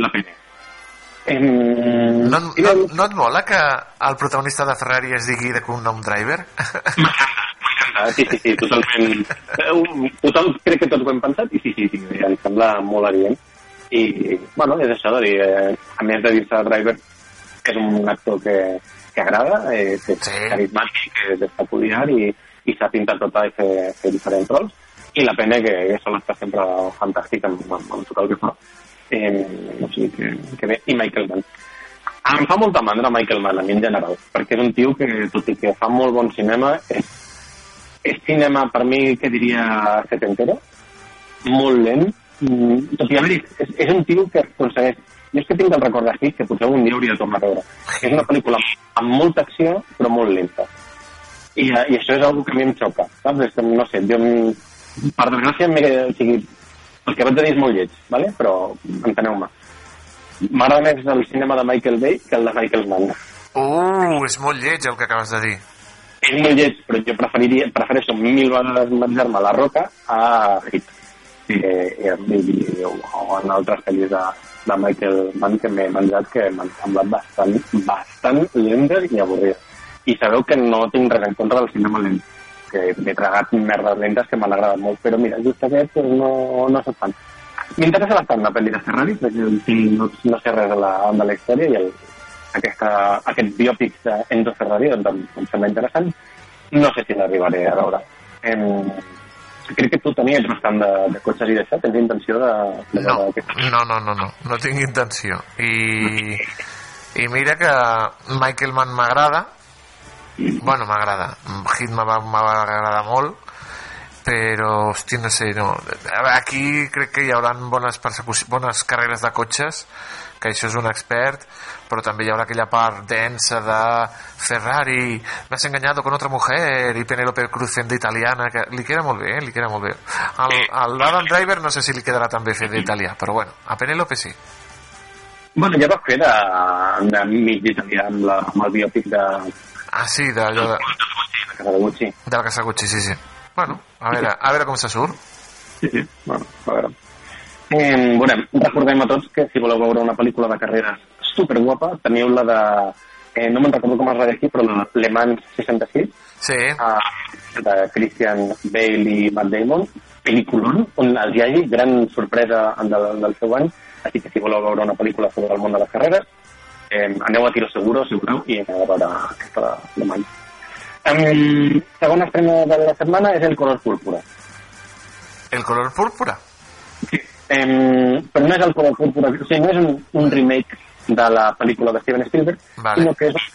la Pene. Em... No, no, no et mola que el protagonista de Ferrari es digui de cognom Driver? Sí, sí, sí, totalment. Eh, un- Tothom, crec que tots ho hem pensat i sí, sí, sí, em sembla molt evident. I, bueno, és això de dir, eh, a més de dir-se Driver, és un actor que, que agrada, eh, que és sí. carismàtic, que és peculiar i, i s'ha pintat tota i fer, fer diferents rols. I la pena que, que sol està sempre fantàstic amb, amb, amb tot el que fa. Eh, o sigui que, que bé. I Michael Mann. Em fa molta mandra Michael Mann, a mi en general, perquè és un tio que, tot i que fa molt bon cinema, és, és cinema, per mi, que diria setentero, molt lent, mm, tot i haver és, és un tio que aconsegueix... Jo és que tinc el record d'aquí, que potser un dia hauria de tornar a veure. És una pel·lícula amb molta acció, però molt lenta. I, eh, i això és una que a mi em xoca, saps? No sé, jo, per desgràcia, o sigui, el que vaig dir és molt lleig, ¿vale? però enteneu-me. M'agrada més el cinema de Michael Bay que el de Michael Mann. Uh, és molt lleig el que acabes de dir. És molt lleig, però jo preferiria, prefereixo mil vegades menjar-me la roca a Hit. Eh, eh, i- o, o en altres pel·lis de, de Michael Mann que m'he menjat que m'han semblat bastant, bastant lentes i avorrides. I sabeu que no tinc res en contra del cinema lent, que m'he tragat merdes lentes que m'han agradat molt, però mira, just aquest pues, no, no soc fan. M'interessa bastant la pel·li de Ferrari, perquè no, no sé res de la, de la història i el, aquesta, aquest biòpic d'Enzo Ferrari doncs, em, em sembla interessant. No sé si l'arribaré a veure. Em, crec que tu tenies bastant de, de cotxes i d'això, tens intenció de... de No, no, no, no, no, no tinc intenció. I, i mira que Michael Mann m'agrada, bueno, m'agrada, Hit me va, me va agradar molt, però, hosti, no sé, no. Aquí crec que hi haurà bones, bones carreres de cotxes, que això és un expert, però també hi haurà aquella part densa de Ferrari, me has engañado con otra mujer, i Penélope Cruz fent d'italiana, que li queda molt bé, eh? li queda molt bé. Al, al Adam Driver no sé si li quedarà tan bé fer d'italià, però bueno, a Penélope sí. Bueno, ja va fer de, de mig italià amb, la, amb el biòpic de, Ah, sí, de, de Casa de Gucci. de la Casa Gucci, sí, sí. Bueno, a veure, a veure com se surt. Sí, sí, bueno, a veure. Eh, veurem, recordem a tots que si voleu veure una pel·lícula de carreres superguapa, teniu la de... Eh, no me'n recordo com es aquí, però la Le Mans 66, sí. eh, de Christian Bale i Matt Damon, pel·lículon on els hi hagi gran sorpresa del, del seu any, així que si voleu veure una pel·lícula sobre el món de les carreres, eh, aneu a Tiro Seguro, si voleu, i aneu a veure aquesta de, de maig. Um, segona estrena de la setmana és El color púrpura. El color púrpura? Um, però no és el color púrpura, o sigui, no és un, un remake de la pel·lícula de Steven Spielberg, Vale. sinó que és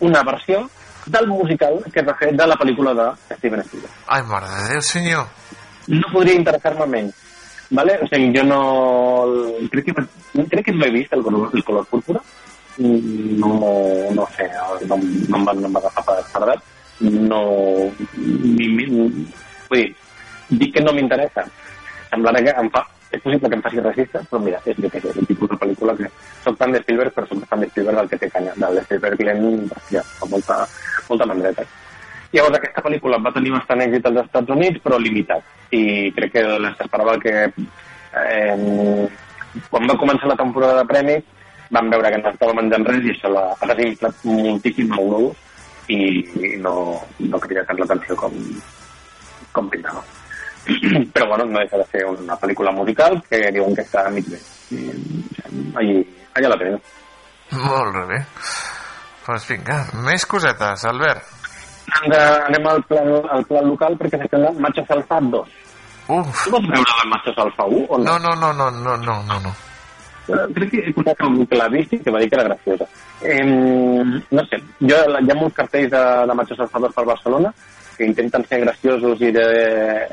una versió del musical que es va fer de la pel·lícula de Steven Spielberg. Ai, mare de Déu, senyor. No podria interessar-me menys. ¿Vale? O sigui, jo no... Crec que, crec que no he vist el color, el color púrpura. No, no sé, no, no no em va agafar per tardat. No... Ni, ni, vull dir, dic que no m'interessa. Semblarà que em fa... És possible que em faci racista, però mira, és, sé, és el tipus de pel·lícula que... Soc fan de Spielberg, però soc fan de Spielberg del que té canya. Del Spielberg lent, hòstia, fa molta, molta mandreta. Llavors, aquesta pel·lícula va tenir bastant èxit als Estats Units, però limitat. I crec que s'esperava que... Eh, quan va començar la temporada de premis, van veure que no estava menjant res i això l'ha ha desinflat moltíssim i, i no, no crida tant l'atenció com, com pintava. Però bueno, no deixa de ser una pel·lícula musical que diuen que està a mig bé. I, allí, allà la teniu. Molt bé. Doncs vinga, més cosetes, Albert. De, anem al plan, al plan local perquè s'estrena Machos Alfa 2. Uf. Tu vols veure la Machos Alfa 1 o no? No, no, no, no, no, no, no. Eh, Crec que he escoltat algú que l'ha vist i que va dir que era graciosa. Eh, no sé, jo, hi ha molts cartells de, de Machos Alfa 2 per Barcelona que intenten ser graciosos i de...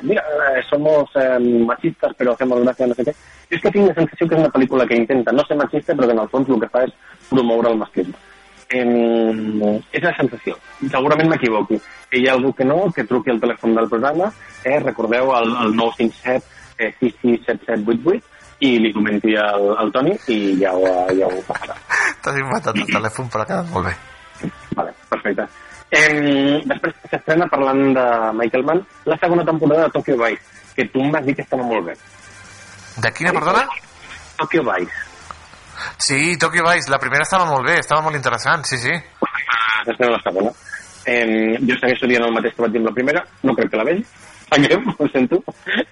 Mira, eh, somos eh, machistas però hacemos gracia, no sé què. Jo és que tinc la sensació que és una pel·lícula que intenta no ser machista però que en el fons el que fa és promoure el masclisme. Eh, és la sensació. Segurament m'equivoqui. Que hi ha algú que no, que truqui al telèfon del programa, eh, recordeu el, el 957 eh, 667788 i li comenti al, al Toni i ja ho, ja ho passarà. T'has inventat el telèfon, però ha quedat molt bé. Vale, perfecte. Eh, després s'estrena parlant de Michael Mann la segona temporada de Tokyo Vice, que tu em vas dir que estava molt bé. De quina, perdona? Tokyo Vice. Sí, Tokyo Vice, la primera estava molt bé, estava molt interessant, sí, sí. S'estrena la segona. Eh, jo segueixo dient el mateix que vaig dir la primera, no crec que la sap greu, ho sento,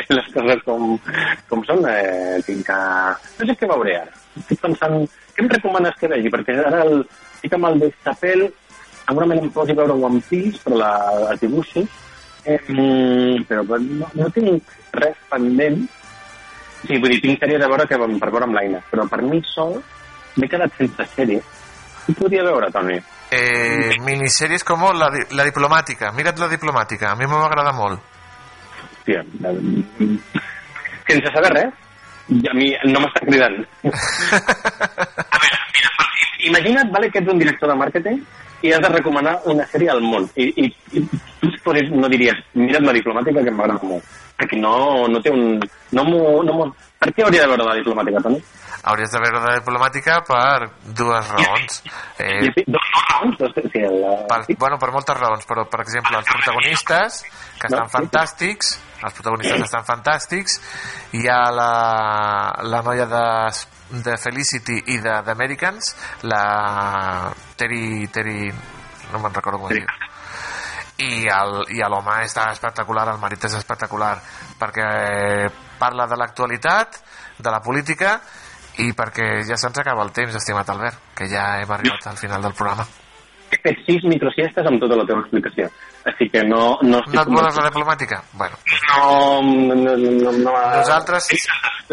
les coses com, com són, eh, tinc que... No sé què veuré ara, estic pensant, què em recomanes que vegi? Perquè ara el, estic amb el de Chapel, segurament em posi veure One Piece, però la, els dibuixos, eh, mm, però no, no tinc res pendent, sí, vull dir, tinc sèries a veure que vam per veure amb l'Aina, però per mi sol m'he quedat sense sèrie. Qui podria veure, Toni? Eh, minissèries com la, la diplomàtica. Mira't la diplomàtica, a mi m'agrada molt. Hòstia, la- sense saber res, i a mi no m'està cridant. a veure, mira, imagina't vale, que ets un director de màrqueting i has de recomanar una sèrie al món. I, i, i tu no diries, mira't la diplomàtica que m'agrada molt. Perquè no, no té un... No no per què hauria de veure la diplomàtica, Toni? Hauries de veure la diplomàtica per dues raons. Eh, sí, per, bueno, per moltes raons, però per exemple els protagonistes que estan sí. fantàstics els protagonistes estan fantàstics hi ha la, la noia de, de Felicity i de d'Americans la Terry, Terry no me'n recordo com diu el- i l'home està espectacular, el marit és espectacular perquè parla de l'actualitat de la política i perquè ja se'ns acaba el temps, estimat Albert, que ja hem arribat al final del programa. He fet sis microsiestes amb tota la teva explicació. Així que no... No, No et voles la diplomàtica? Bueno, No, no, no, no, no, Nosaltres...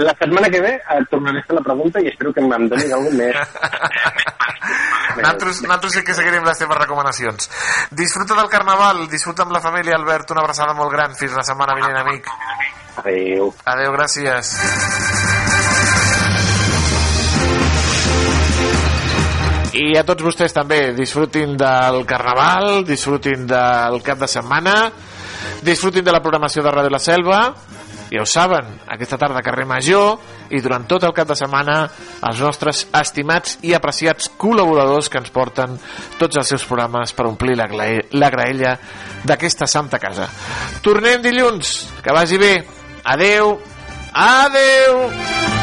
La setmana que ve et tornaré a fer la pregunta i espero que em donis alguna més. nosaltres, nosaltres sí que seguirem les teves recomanacions. Disfruta del carnaval, disfruta amb la família, Albert, una abraçada molt gran. Fins la setmana vinent, amic. Adéu. Adéu, gràcies. I a tots vostès també, disfrutin del carnaval, disfrutin del cap de setmana, disfrutin de la programació de Ràdio La Selva, ja ho saben, aquesta tarda a carrer Major i durant tot el cap de setmana els nostres estimats i apreciats col·laboradors que ens porten tots els seus programes per omplir la, la graella d'aquesta santa casa. Tornem dilluns, que vagi bé. Adeu. Adeu.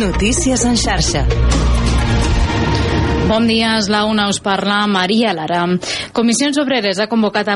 Notícies en xarxa. Bon dia, és la una, us parla Maria Lara. Comissions Obreres ha convocat a